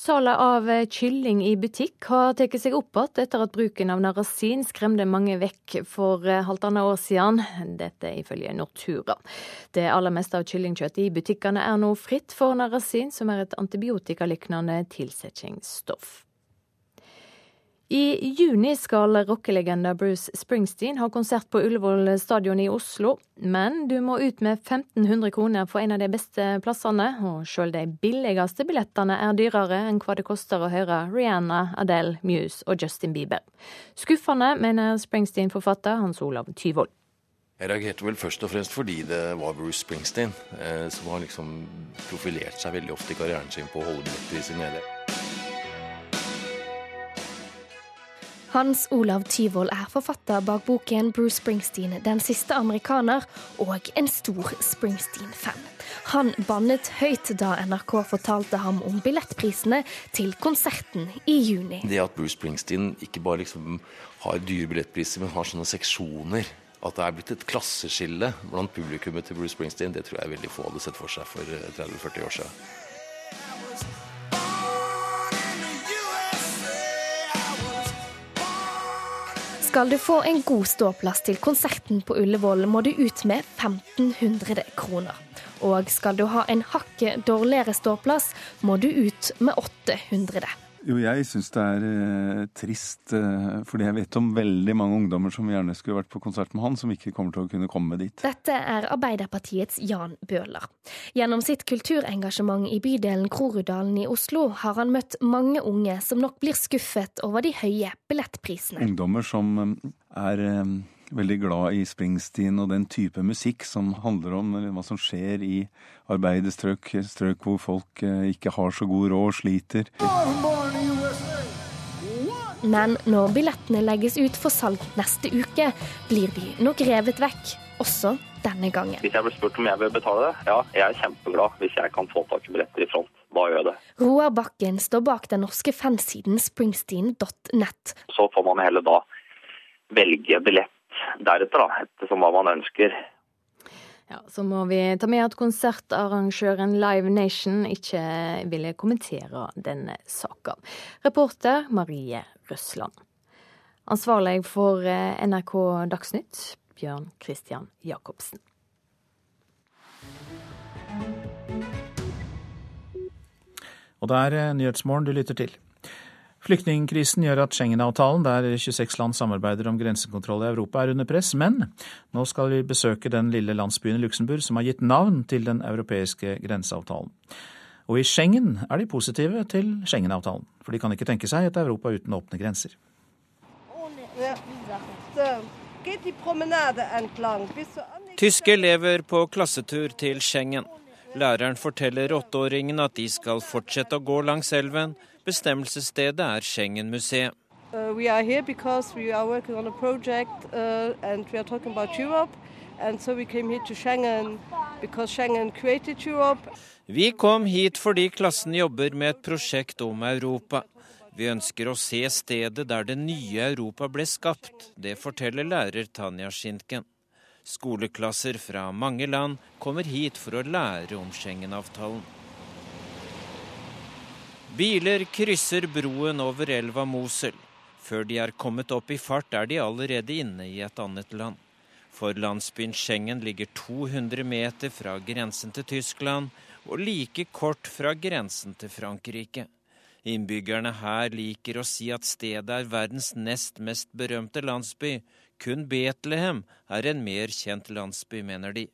Salget av kylling i butikk har tatt seg opp igjen etter at bruken av narasin skremte mange vekk for halvannet år siden. Dette ifølge Nortura. Det aller meste av kyllingkjøttet i butikkene er nå fritt for narasin, som er et antibiotikaliknende tilsettingsstoff. I juni skal rockelegenda Bruce Springsteen ha konsert på Ullevål stadion i Oslo. Men du må ut med 1500 kroner for en av de beste plassene, og sjøl de billigste billettene er dyrere enn hva det koster å høre Rihanna, Adele, Muse og Justin Bieber. Skuffende, mener Springsteen-forfatter Hans Olav Tyvold. Jeg reagerte vel først og fremst fordi det var Bruce Springsteen, eh, som har liksom profilert seg veldig ofte i karrieren sin på å holde billetter i Hans Olav Tyvold er forfatter bak boken 'Bruce Springsteen den siste amerikaner', og en stor Springsteen-fan. Han bannet høyt da NRK fortalte ham om billettprisene til konserten i juni. Det at Bruce Springsteen ikke bare liksom har dyre billettpriser, men har sånne seksjoner. At det er blitt et klasseskille blant publikummet til Bruce Springsteen, det tror jeg veldig få hadde sett for seg for 30-40 eh, år siden. Skal du få en god ståplass til konserten på Ullevål, må du ut med 1500 kroner. Og skal du ha en hakket dårligere ståplass, må du ut med 800. Jo, jeg syns det er eh, trist, eh, fordi jeg vet om veldig mange ungdommer som gjerne skulle vært på konsert med han, som ikke kommer til å kunne komme dit. Dette er Arbeiderpartiets Jan Bøhler. Gjennom sitt kulturengasjement i bydelen Groruddalen i Oslo har han møtt mange unge som nok blir skuffet over de høye billettprisene. Ungdommer som eh, er eh, veldig glad i Springsteen og den type musikk som handler om hva som skjer i arbeiderstrøk, strøk hvor folk eh, ikke har så god råd og sliter. Men når billettene legges ut for salg neste uke, blir de nok revet vekk, også denne gangen. Hvis jeg blir spurt om jeg vil betale det, ja, jeg er kjempeglad hvis jeg kan få tak i billetter i front. Da gjør jeg det. Roar Bakken står bak den norske fansiden springsteen.net. Så får man heller da velge billett deretter, da, ettersom hva man ønsker. Ja, Så må vi ta med at konsertarrangøren Live Nation ikke ville kommentere denne saka. Reporter Marie Røsland. Ansvarlig for eh, NRK Dagsnytt, Bjørn Christian Jacobsen. Og det er eh, Nyhetsmorgen du lytter til. Flyktningkrisen gjør at Schengen-avtalen, der 26 land samarbeider om grensekontroll i Europa, er under press. Men nå skal vi besøke den lille landsbyen i Luxembourg som har gitt navn til den europeiske grenseavtalen. Og i Schengen er de positive til Schengen-avtalen, for de kan ikke tenke seg et Europa uten åpne grenser. Tyske elever på klassetur til Schengen. Læreren forteller åtteåringen at de skal fortsette å gå langs elven, Bestemmelsesstedet er Schengen-museet. Uh, we are here because we are working on a project uh, and we are talking about Europe. And so we came here to Schengen because Schengen created Europe. Vi kom hit fordi klassen jobber med et prosjekt om Europa. Vi ønsker å se stedet der det nye Europa ble skapt. Det forteller lærer Tanja Schinken. Skoleklasser fra mange land kommer hit for å lære om Schengen-avtalen. Biler krysser broen over elva Mosel. Før de er kommet opp i fart, er de allerede inne i et annet land. For landsbyen Schengen ligger 200 meter fra grensen til Tyskland og like kort fra grensen til Frankrike. Innbyggerne her liker å si at stedet er verdens nest mest berømte landsby. Kun Betlehem er en mer kjent landsby, mener de.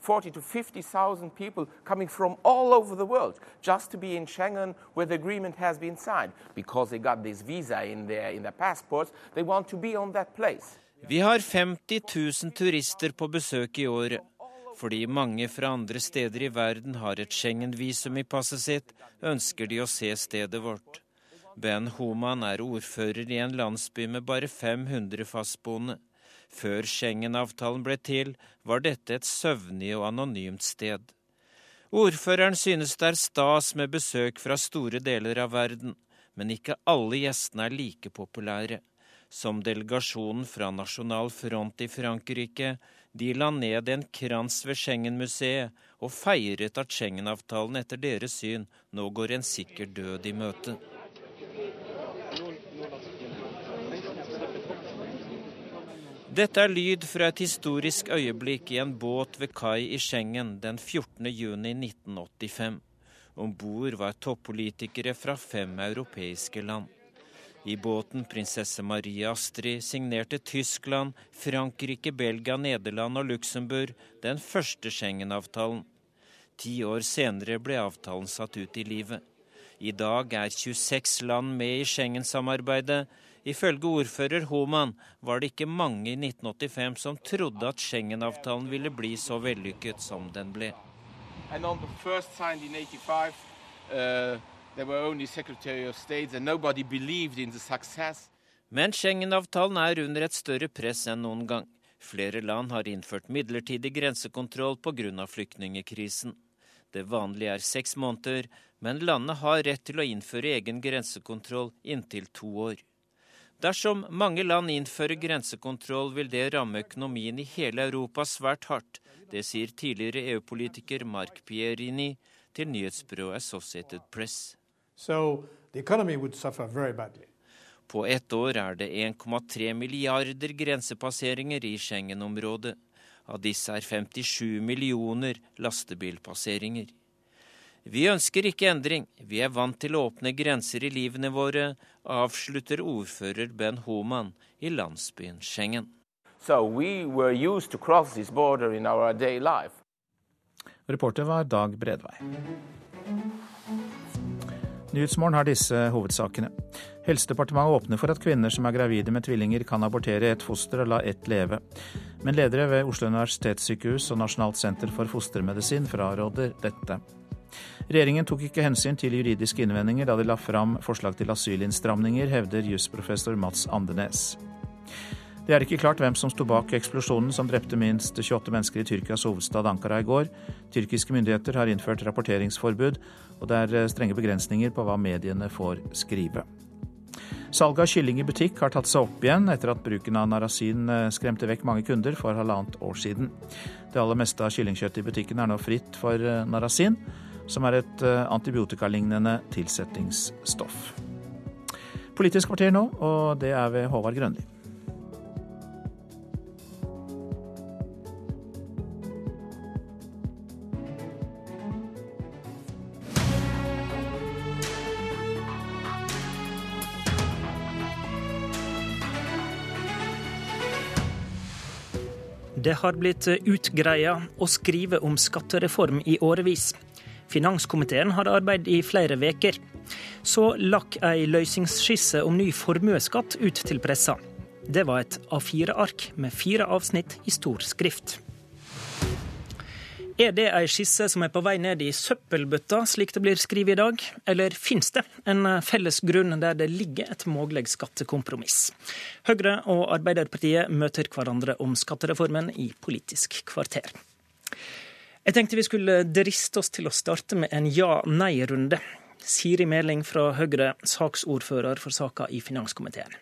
40 to 50,000 people coming from all over the world just to be in Schengen where the agreement has been signed. Because they got this visa in their, in their passports, they want to be on that place. Vi har 50 000 turister på besøk i året. Fordi mange fra andre steder i verden har et Schengen-visum i passet sitt, ønsker de å se stedet vårt. Ben Homan er ordfører i en landsby med bare 500 fastboende. Før Schengen-avtalen ble til, var dette et søvnig og anonymt sted. Ordføreren synes det er stas med besøk fra store deler av verden, men ikke alle gjestene er like populære. Som delegasjonen fra Nasjonal Front i Frankrike, de la ned en krans ved Schengen-museet og feiret at Schengen-avtalen etter deres syn nå går en sikker død i møte. Dette er lyd fra et historisk øyeblikk i en båt ved kai i Schengen den 14. juni 1985. Om bord var toppolitikere fra fem europeiske land. I båten prinsesse Maria Astrid signerte Tyskland, Frankrike, Belgia, Nederland og Luxembourg den første Schengen-avtalen. Ti år senere ble avtalen satt ut i livet. I dag er 26 land med i Schengen-samarbeidet, Ifølge ordfører Homan var det ikke mange i 1985 som trodde at Schengen-avtalen ville bli så vellykket som den ble. Men Schengen-avtalen er under et større press enn noen gang. Flere land har innført midlertidig grensekontroll pga. flyktningekrisen. Det vanlige er seks måneder, men landet har rett til å innføre egen grensekontroll inntil to år. Dersom mange land innfører grensekontroll, vil det ramme økonomien i hele Europa svært hardt. Det sier tidligere EU-politiker Mark Pierini til nyhetsbyrået Associated Press. So På ett år er det 1,3 milliarder grensepasseringer i Schengen-området. Av disse er 57 millioner lastebilpasseringer. Vi ønsker ikke endring, vi er vant til å åpne grenser i livene våre, avslutter ordfører Ben Homan i landsbyen Schengen. So we were used to cross this border in our day life. Reporter var Dag Bredvei. Nyhetsmorgen har disse hovedsakene. Helsedepartementet åpner for at kvinner som er gravide med tvillinger kan abortere et foster og la ett leve. Men ledere ved Oslo universitetssykehus og Nasjonalt senter for fostermedisin fraråder dette. Regjeringen tok ikke hensyn til juridiske innvendinger da de la fram forslag til asylinnstramninger, hevder jusprofessor Mats Andenes. Det er ikke klart hvem som sto bak eksplosjonen som drepte minst 28 mennesker i Tyrkias hovedstad Ankara i går. Tyrkiske myndigheter har innført rapporteringsforbud, og det er strenge begrensninger på hva mediene får skrive. Salget av kylling i butikk har tatt seg opp igjen etter at bruken av narasin eh, skremte vekk mange kunder for halvannet år siden. Det aller meste av kyllingkjøttet i butikken er nå fritt for eh, narasin, som er et eh, antibiotikalignende tilsettingsstoff. Politisk kvarter nå, og det er ved Håvard Grønli. Det har blitt utgreia å skrive om skattereform i årevis. Finanskomiteen har arbeidet i flere veker. Så lakk ei løysingsskisse om ny formuesskatt ut til pressa. Det var et A4-ark med fire avsnitt i stor skrift. Er det ei skisse som er på vei ned i søppelbøtta, slik det blir skrevet i dag, eller finnes det en felles grunn der det ligger et mulig skattekompromiss? Høyre og Arbeiderpartiet møter hverandre om skattereformen i Politisk kvarter. Jeg tenkte vi skulle driste oss til å starte med en ja-nei-runde. Siri Meling fra Høyre, saksordfører for saka i finanskomiteen.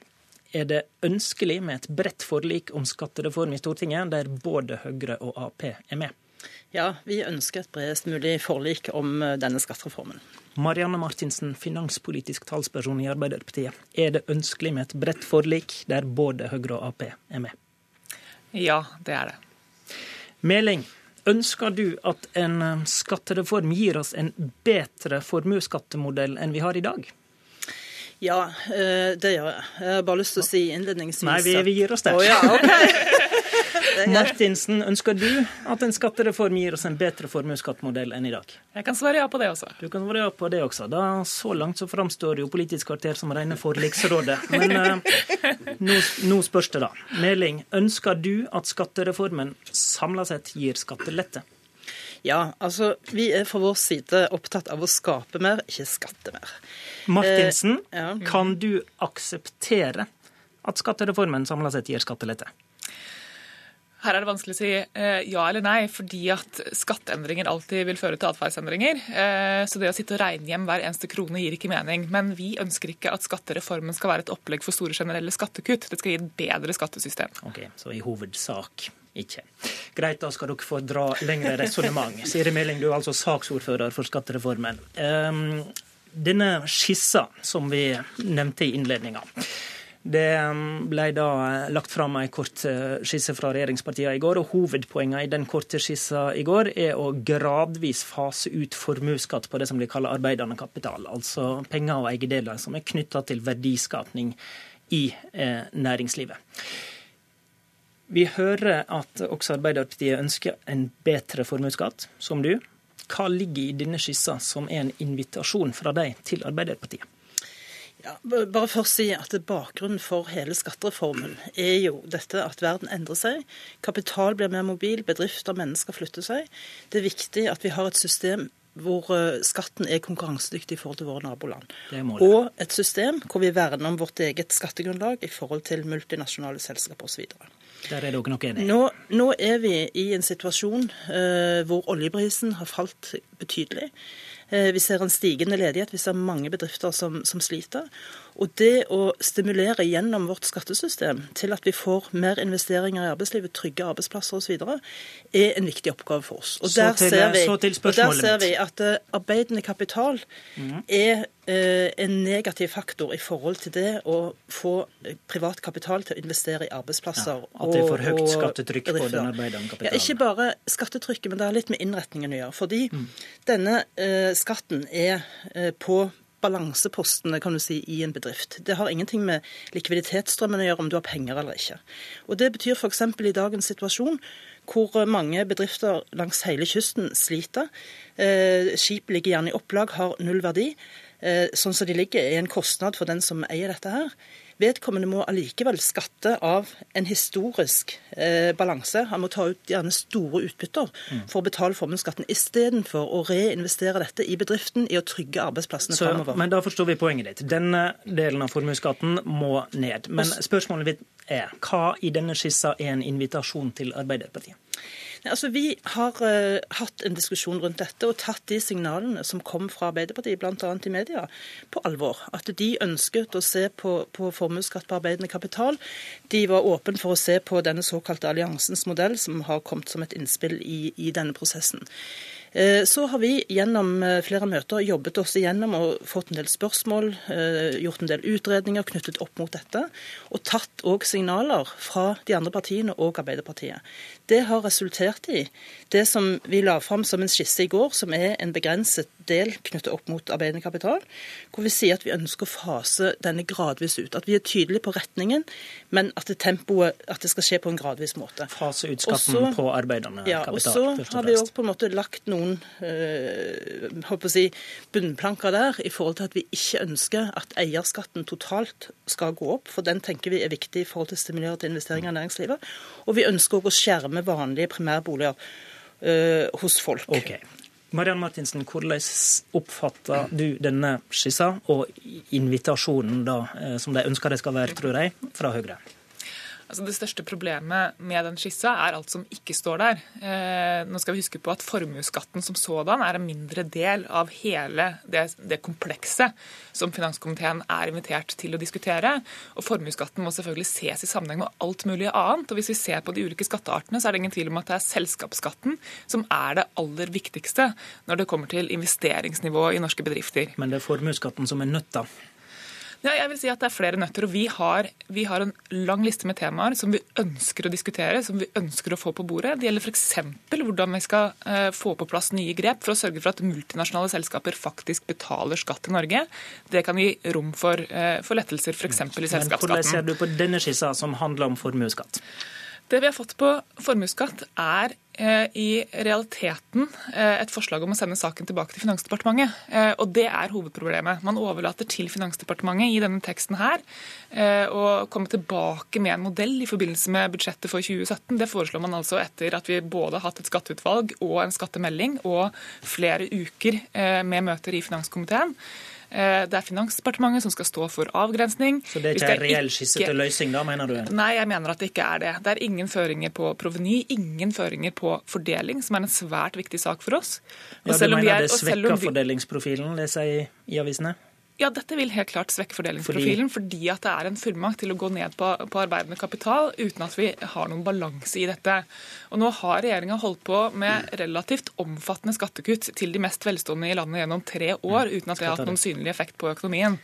Er det ønskelig med et bredt forlik om skattereform i Stortinget, der både Høyre og Ap er med? Ja, vi ønsker et bredest mulig forlik om eh, denne skattereformen. Marianne Martinsen, finanspolitisk talsperson i Arbeiderpartiet. Er det ønskelig med et bredt forlik der både Høyre og Ap er med? Ja, det er det. Meling, ønsker du at en skattereform gir oss en bedre formuesskattemodell enn vi har i dag? Ja, eh, det gjør jeg. Jeg har bare lyst til å si innledningsvis Nei, vi, vi gir oss det. Oh, ja, okay. Martinsen, ønsker du at en skattereform gir oss en bedre formuesskattmodell enn i dag? Jeg kan svare ja på det også. Du kan svare ja på det også. Da, så langt så framstår jo Politisk kvarter som rene forliksrådet. Men eh, nå, nå, spørs det, da. Meling, ønsker du at skattereformen samla sett gir skattelette? Ja, altså vi er fra vår side opptatt av å skape mer, ikke skatte mer. Martinsen, eh, ja. kan du akseptere at skattereformen samla sett gir skattelette? Her er det vanskelig å si eh, ja eller nei, fordi at skatteendringer alltid vil føre til atferdsendringer. Eh, så det å sitte og regne hjem hver eneste krone gir ikke mening. Men vi ønsker ikke at skattereformen skal være et opplegg for store generelle skattekutt. Det skal gi et bedre skattesystem. Ok, Så i hovedsak ikke. Greit, da skal dere få dra lengre resonnement. Siri Meling, du er altså saksordfører for skattereformen. Um, denne skissa som vi nevnte i innledninga. Det um, ble da lagt fram en kort eh, skisse fra regjeringspartiene i går, og hovedpoenget i den korte skissa i går er å gradvis fase ut formuesskatt på det som blir kalt arbeidende kapital, altså penger og eiendeler som er knytta til verdiskapning i eh, næringslivet. Vi hører at også Arbeiderpartiet ønsker en bedre formuesskatt, som du. Hva ligger i denne skissa som er en invitasjon fra deg til Arbeiderpartiet? Ja, bare først si at Bakgrunnen for hele skattereformen er jo dette at verden endrer seg. Kapital blir mer mobil, bedrifter og mennesker flytter seg. Det er viktig at vi har et system hvor eh, skatten er konkurransedyktig i forhold til våre naboland. Og et system hvor vi verner om vårt eget skattegrunnlag i forhold til multinasjonale selskaper osv. Der er dere nok enige? Nå, nå er vi i en situasjon eh, hvor oljeprisen har falt betydelig. Eh, vi ser en stigende ledighet, vi ser mange bedrifter som, som sliter. Og det å stimulere gjennom vårt skattesystem til at vi får mer investeringer i arbeidslivet, trygge arbeidsplasser osv., er en viktig oppgave for oss. Og der, til, ser, vi, og der ser vi at uh, arbeidende kapital mm. er uh, en negativ faktor i forhold til det å få privat kapital til å investere i arbeidsplasser. Ja, at det er for høyt skattetrykk på den arbeidende kapitalen. Ja, ikke bare skattetrykket, men det har litt med innretningen å gjøre. Fordi mm. denne eh, skatten er på balansepostene kan du si, i en bedrift. Det har ingenting med likviditetsstrømmen å gjøre om du har penger eller ikke. Og Det betyr f.eks. i dagens situasjon hvor mange bedrifter langs hele kysten sliter. Eh, skip ligger gjerne i opplag, har null verdi. Eh, sånn som de ligger, er en kostnad for den som eier dette her. Vedkommende må allikevel skatte av en historisk eh, balanse. Han må ta ut gjerne store utbytter mm. for å betale formuesskatten, istedenfor å reinvestere dette i bedriften i å trygge arbeidsplassene fremover. Men da forstår vi poenget ditt. Denne delen av formuesskatten må ned. Men spørsmålet mitt er hva i denne skissa er en invitasjon til Arbeiderpartiet? Altså, Vi har uh, hatt en diskusjon rundt dette og tatt de signalene som kom fra Arbeiderpartiet, bl.a. i media, på alvor. At de ønsket å se på, på formuesskatt på arbeidende kapital. De var åpne for å se på denne såkalte alliansens modell, som har kommet som et innspill i, i denne prosessen. Eh, så har vi gjennom eh, flere møter jobbet oss igjennom og fått en del spørsmål, gjort en del utredninger knyttet opp mot dette, og tatt òg signaler fra de andre partiene og Arbeiderpartiet. Det har resultert i det som vi la fram som en skisse i går, som er en begrenset del knyttet opp mot arbeidende kapital, hvor vi sier at vi ønsker å fase denne gradvis ut. At vi er tydelige på retningen, men at det, tempoet, at det skal skje på en gradvis måte. Fase ut skatten Også, på arbeidende ja, kapital. Og så har vi òg på en måte lagt noen øh, si, bunnplanker der i forhold til at vi ikke ønsker at eierskatten totalt skal gå opp, for den tenker vi er viktig i forhold til å stimulere til investeringer i næringslivet. Og vi ønsker òg å skjerme med vanlige primærboliger uh, hos folk. Okay. Marianne Martinsen, hvordan oppfatter du denne skissa og invitasjonen da, eh, som de ønsker det skal være, tror jeg, fra Høyre? Altså Det største problemet med den skissa er alt som ikke står der. Eh, nå skal vi huske på at Formuesskatten som sådan er en mindre del av hele det, det komplekset som finanskomiteen er invitert til å diskutere. Og Formuesskatten må selvfølgelig ses i sammenheng med alt mulig annet. og Hvis vi ser på de ulike skatteartene, så er det ingen tvil om at det er selskapsskatten som er det aller viktigste når det kommer til investeringsnivå i norske bedrifter. Men det er formuesskatten som er nøtta? Ja, jeg vil si at Det er flere nøtter. og vi har, vi har, en lang liste med temaer som vi ønsker å diskutere, som vi ønsker å få på bordet. Det gjelder f.eks. hvordan vi skal uh, få på plass nye grep for å sørge for at multinasjonale selskaper faktisk betaler skatt til Norge. Det kan gi rom for, uh, for lettelser f.eks. i selskapsskatten. Men Hvordan ser du på denne skissa som handler om formuesskatt? Det vi har fått på formuesskatt, er eh, i realiteten eh, et forslag om å sende saken tilbake til Finansdepartementet. Eh, og det er hovedproblemet. Man overlater til Finansdepartementet i denne teksten her å komme tilbake med en modell i forbindelse med budsjettet for 2017. Det foreslår man altså etter at vi både har hatt et skatteutvalg og en skattemelding og flere uker med møter i finanskomiteen. Eh, det er Finansdepartementet som skal stå for avgrensning. Så det er ikke en reell skisse til løsning, da, mener du? Nei, jeg mener at det ikke er det. Det er ingen føringer på proveny, ingen føringer på fordeling, som er en svært viktig sak for oss. Og ja, Du mener er, det svekker fordelingsprofilen, leser jeg i avisene? Ja, dette vil helt klart svekke fordelingsprofilen, fordi, fordi at det er en fullmakt til å gå ned på, på arbeidende kapital uten at vi har noen balanse i dette. Og Nå har regjeringa holdt på med relativt omfattende skattekutt til de mest velstående i landet gjennom tre år, uten at det har hatt noen synlig effekt på økonomien.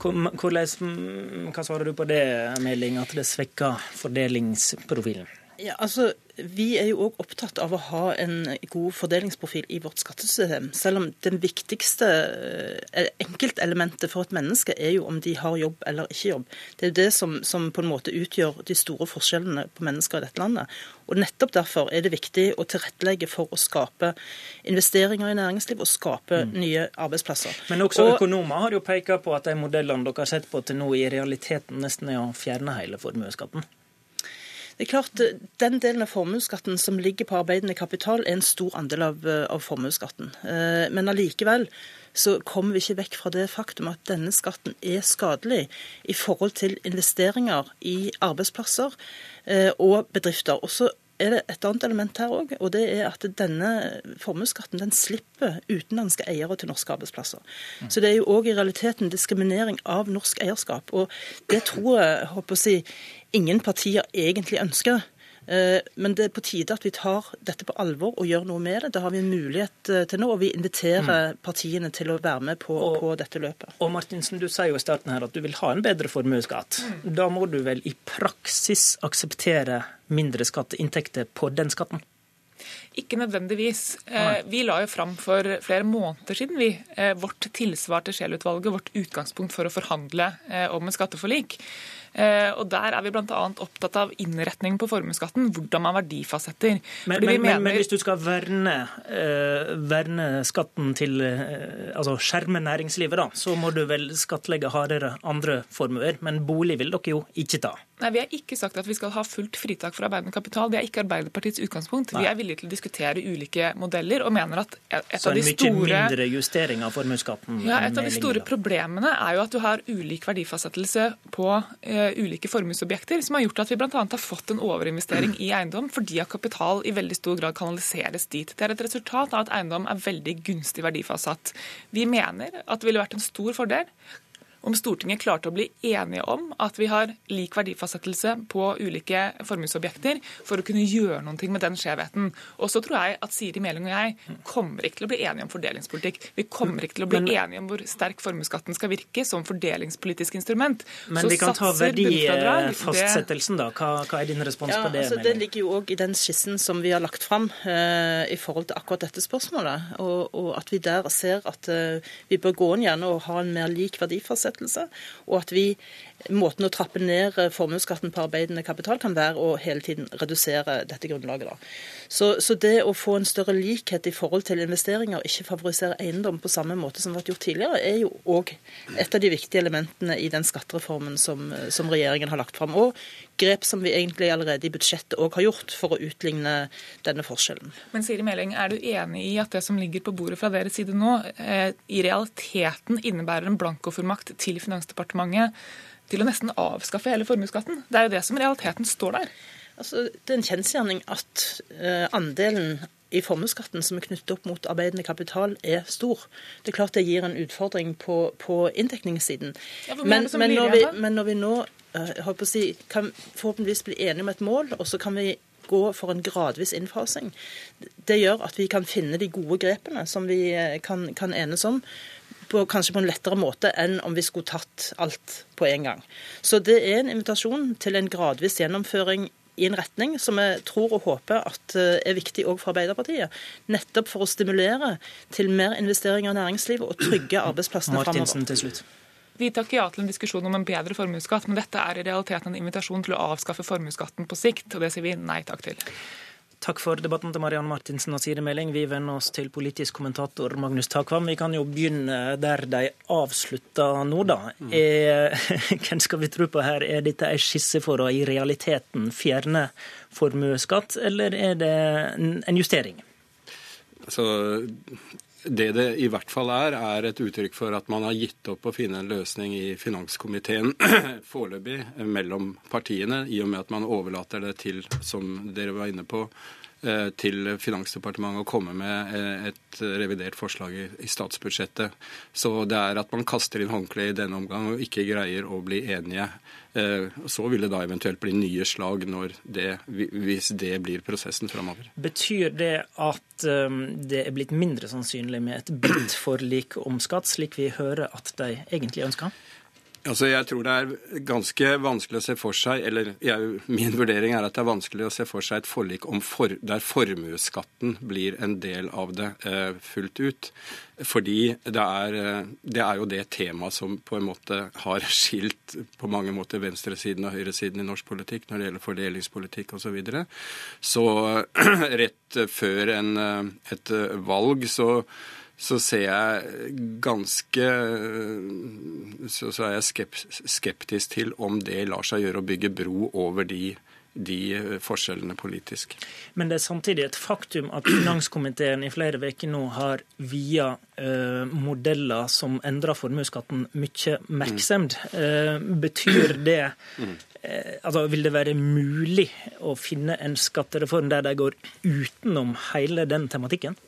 Hvordan, hva svarer du på det, Meling, at det svekker fordelingsprofilen? Ja, altså, Vi er jo òg opptatt av å ha en god fordelingsprofil i vårt skattesystem. Selv om det viktigste eh, enkeltelementet for et menneske er jo om de har jobb eller ikke jobb. Det er jo det som, som på en måte utgjør de store forskjellene på mennesker i dette landet. Og Nettopp derfor er det viktig å tilrettelegge for å skape investeringer i næringsliv og skape mm. nye arbeidsplasser. Men også og, økonomer har jo pekt på at de modellene dere har sett på til nå, i realiteten nesten er å fjerne hele formuesskatten. Det er klart, Den delen av formuesskatten som ligger på arbeidende kapital, er en stor andel av, av formuesskatten. Men allikevel så kommer vi ikke vekk fra det faktum at denne skatten er skadelig i forhold til investeringer i arbeidsplasser og bedrifter. Og så er det et annet element her òg, og det er at denne formuesskatten den slipper utenlandske eiere til norske arbeidsplasser. Mm. Så det er jo òg i realiteten diskriminering av norsk eierskap. Og det tror jeg, håper å si, ingen partier egentlig ønsker. Eh, men det er på tide at vi tar dette på alvor og gjør noe med det. Det har vi en mulighet eh, til nå, og vi inviterer mm. partiene til å være med på, og, på, dette løpet. Og Martinsen, Du sier jo i starten her at du vil ha en bedre formuesskatt. Mm. Da må du vel i praksis akseptere mindre skatteinntekter på den skatten? Ikke nødvendigvis. Eh, vi la jo fram for flere måneder siden vi, vårt tilsvar til Scheel-utvalget, vårt utgangspunkt for å forhandle om en skatteforlik. Eh, og Der er vi bl.a. opptatt av innretningen på formuesskatten, hvordan man verdifastsetter. Men, men, mener... men, hvis du skal verne, uh, verne skatten til uh, altså skjerme næringslivet, da, så må du vel skattlegge hardere andre formuer. Men bolig vil dere jo ikke ta. Nei, Vi har ikke sagt at vi skal ha fullt fritak for arbeidende kapital. Det er ikke Arbeiderpartiets utgangspunkt. Nei. Vi er villige til å diskutere ulike modeller og mener at et så av de store... Så en mye mindre justering av formuesskatten? Ja, Et av de store problemene er jo at du har ulik verdifastsettelse på uh, ulike formuesobjekter, som har gjort at vi bl.a. har fått en overinvestering i eiendom fordi at kapital i veldig stor grad kanaliseres dit. Det er et resultat av at eiendom er veldig gunstig verdifastsatt. Vi mener at det ville vært en stor fordel om Stortinget klarte å bli enige om at vi har lik verdifastsettelse på ulike formuesobjekter for å kunne gjøre noe med den skjevheten. Og så tror jeg at Siri Meling og jeg kommer ikke til å bli enige om fordelingspolitikk. Vi kommer ikke til å bli men, enige om hvor sterk formuesskatten skal virke som fordelingspolitisk instrument. Men så vi kan ta verdifastsettelsen, da. Hva, hva, er din respons ja, på det? Altså, det ligger jo òg i den skissen som vi har lagt fram uh, i forhold til akkurat dette spørsmålet. Og, og at vi der ser at uh, vi bør gå inn igjen og ha en mer lik verdifastsettelse verdsettelse, og at vi måten å trappe ned formuesskatten på arbeidende kapital kan være å hele tiden redusere dette grunnlaget. Så, så, det å få en større likhet i forhold til investeringer, ikke favorisere eiendom på samme måte som vært gjort tidligere, er jo òg et av de viktige elementene i den skattereformen som, som, regjeringen har lagt fram. Og grep som vi egentlig allerede i budsjettet òg har gjort for å utligne denne forskjellen. Men Siri Meling, er du enig i at det som ligger på bordet fra deres side nå, eh, i realiteten innebærer en blankofullmakt til Finansdepartementet til å nesten avskaffe hele formuesskatten. Det er jo det som i realiteten står der. Altså, det er en kjensgjerning at uh, andelen i formuesskatten som er knyttet opp mot arbeidende kapital, er stor. Det er klart det gir en utfordring på, på inndekningssiden. Ja, men, men, når vi, men, når vi, nå uh, si, kan forhåpentligvis bli enige om et mål, og så kan vi gå for en gradvis innfasing, det gjør at vi kan finne de gode grepene som vi eh, kan, kan enes om på, kanskje på en lettere måte enn om vi skulle tatt alt på en gang. Så det er en invitasjon til en gradvis gjennomføring i en retning som jeg tror og håper at eh, er viktig òg for Arbeiderpartiet. Nettopp for å stimulere til mer investeringer i næringslivet og trygge arbeidsplassene framover. Vi takker ja til en diskusjon om en bedre formuesskatt, men dette er i realiteten en invitasjon til å avskaffe formuesskatten på sikt, og det sier vi nei takk til. Takk for debatten til Marianne Martinsen og Siri Meling. Vi vender oss til politisk kommentator Magnus Takvam. Vi kan jo begynne der de avslutta nå, da. Mm. Er, hvem skal vi tro på her? Er dette en skisse for å i realiteten fjerne formuesskatt, eller er det en justering? Altså, det det i hvert fall er, er et uttrykk for at man har gitt opp å finne en løsning i finanskomiteen foreløpig mellom partiene, i og med at man overlater det til, som dere var inne på, eh, til Finansdepartementet å komme med eh, et revidert forslag i statsbudsjettet. Så det er at man kaster inn håndkleet i denne omgang og ikke greier å bli enige Eh, så vil det da eventuelt bli nye slag det, hvis det blir prosessen framover. Betyr det at det er blitt mindre sannsynlig med et bredt forlik om skatt, slik vi hører at de egentlig ønsker? Altså, Jeg tror det er ganske vanskelig å se for seg, eller jeg, min vurdering er at det er vanskelig å se for seg et forlik for, der formuesskatten blir en del av det eh, fullt ut. Fordi det er, eh, det er, jo det temaet som på en måte har skilt på mange måter venstresiden og høyresiden i norsk politikk når det gjelder fordelingspolitikk osv. Så, videre. så rett før en, eh, et valg så så ser jeg ganske så, så er jeg skeptisk til om det lar seg gjøre å bygge bro over de de forskjellene politisk. Men det er samtidig et faktum at finanskomiteen i flere uker nå har via uh, modeller som endrer formuesskatten, mye oppmerksomhet. Uh, betyr det uh, altså, Vil det være mulig å finne en skattereform der de går utenom hele den tematikken?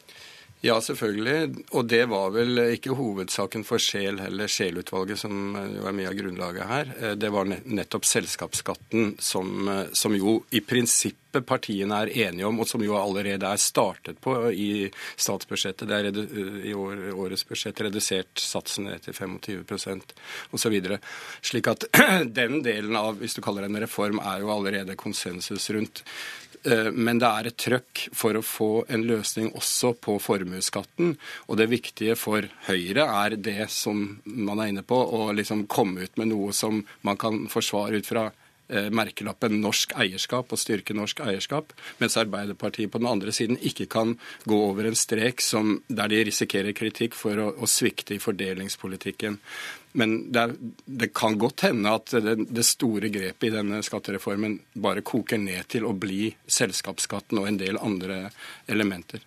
Ja, selvfølgelig. Og det var vel ikke hovedsaken for Sjel heller, Scheel-utvalget, som jo er mye av grunnlaget her. Eh, det var nettopp selskapsskatten som, eh, som, jo i prinsippet partiene er enige om, og som jo allerede er startet på i statsbudsjettet. Det er eh, i år, årets budsjett redusert satsen ned til 25% osv. Slik at den delen av, hvis du kaller det en reform, er jo allerede konsensus rundt. Eh, men det er et trøkk for å få en løsning også på formuesskatten. Og det viktige for Høyre er det som man er inne på, å liksom komme ut med noe som man kan forsvare ut fra eh, merkelappen norsk eierskap og styrke norsk eierskap, mens Arbeiderpartiet på den andre siden ikke kan gå over en strek som, der de risikerer kritikk for å, å svikte i fordelingspolitikken. Men det, er, det, kan godt hende at det, det, store grepet i denne skattereformen bare koker ned til å bli selskapsskatten og en del andre elementer.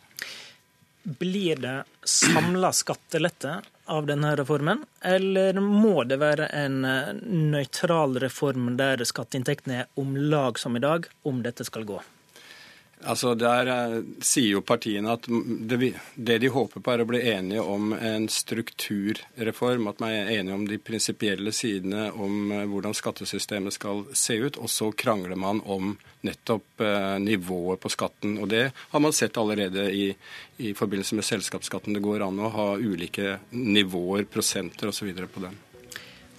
Blir det samla skattelette av denne reformen, eller må det være en eh, nøytral reform der skatteinntektene er om lag som i dag, om dette skal gå? Altså Der eh, sier jo partiene at det, de håper på, er å bli enige om en strukturreform. At man er enige om de prinsipielle sidene om eh, hvordan skattesystemet skal se ut. Og så krangler man om nettopp eh, nivået på skatten. Og det har man sett allerede i, i forbindelse med selskapsskatten. Det går an å ha ulike nivåer, prosenter osv. på den.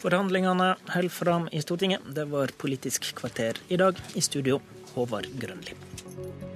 Forhandlingene holder fram i Stortinget. Det var Politisk kvarter i dag. I studio Håvard Grønli.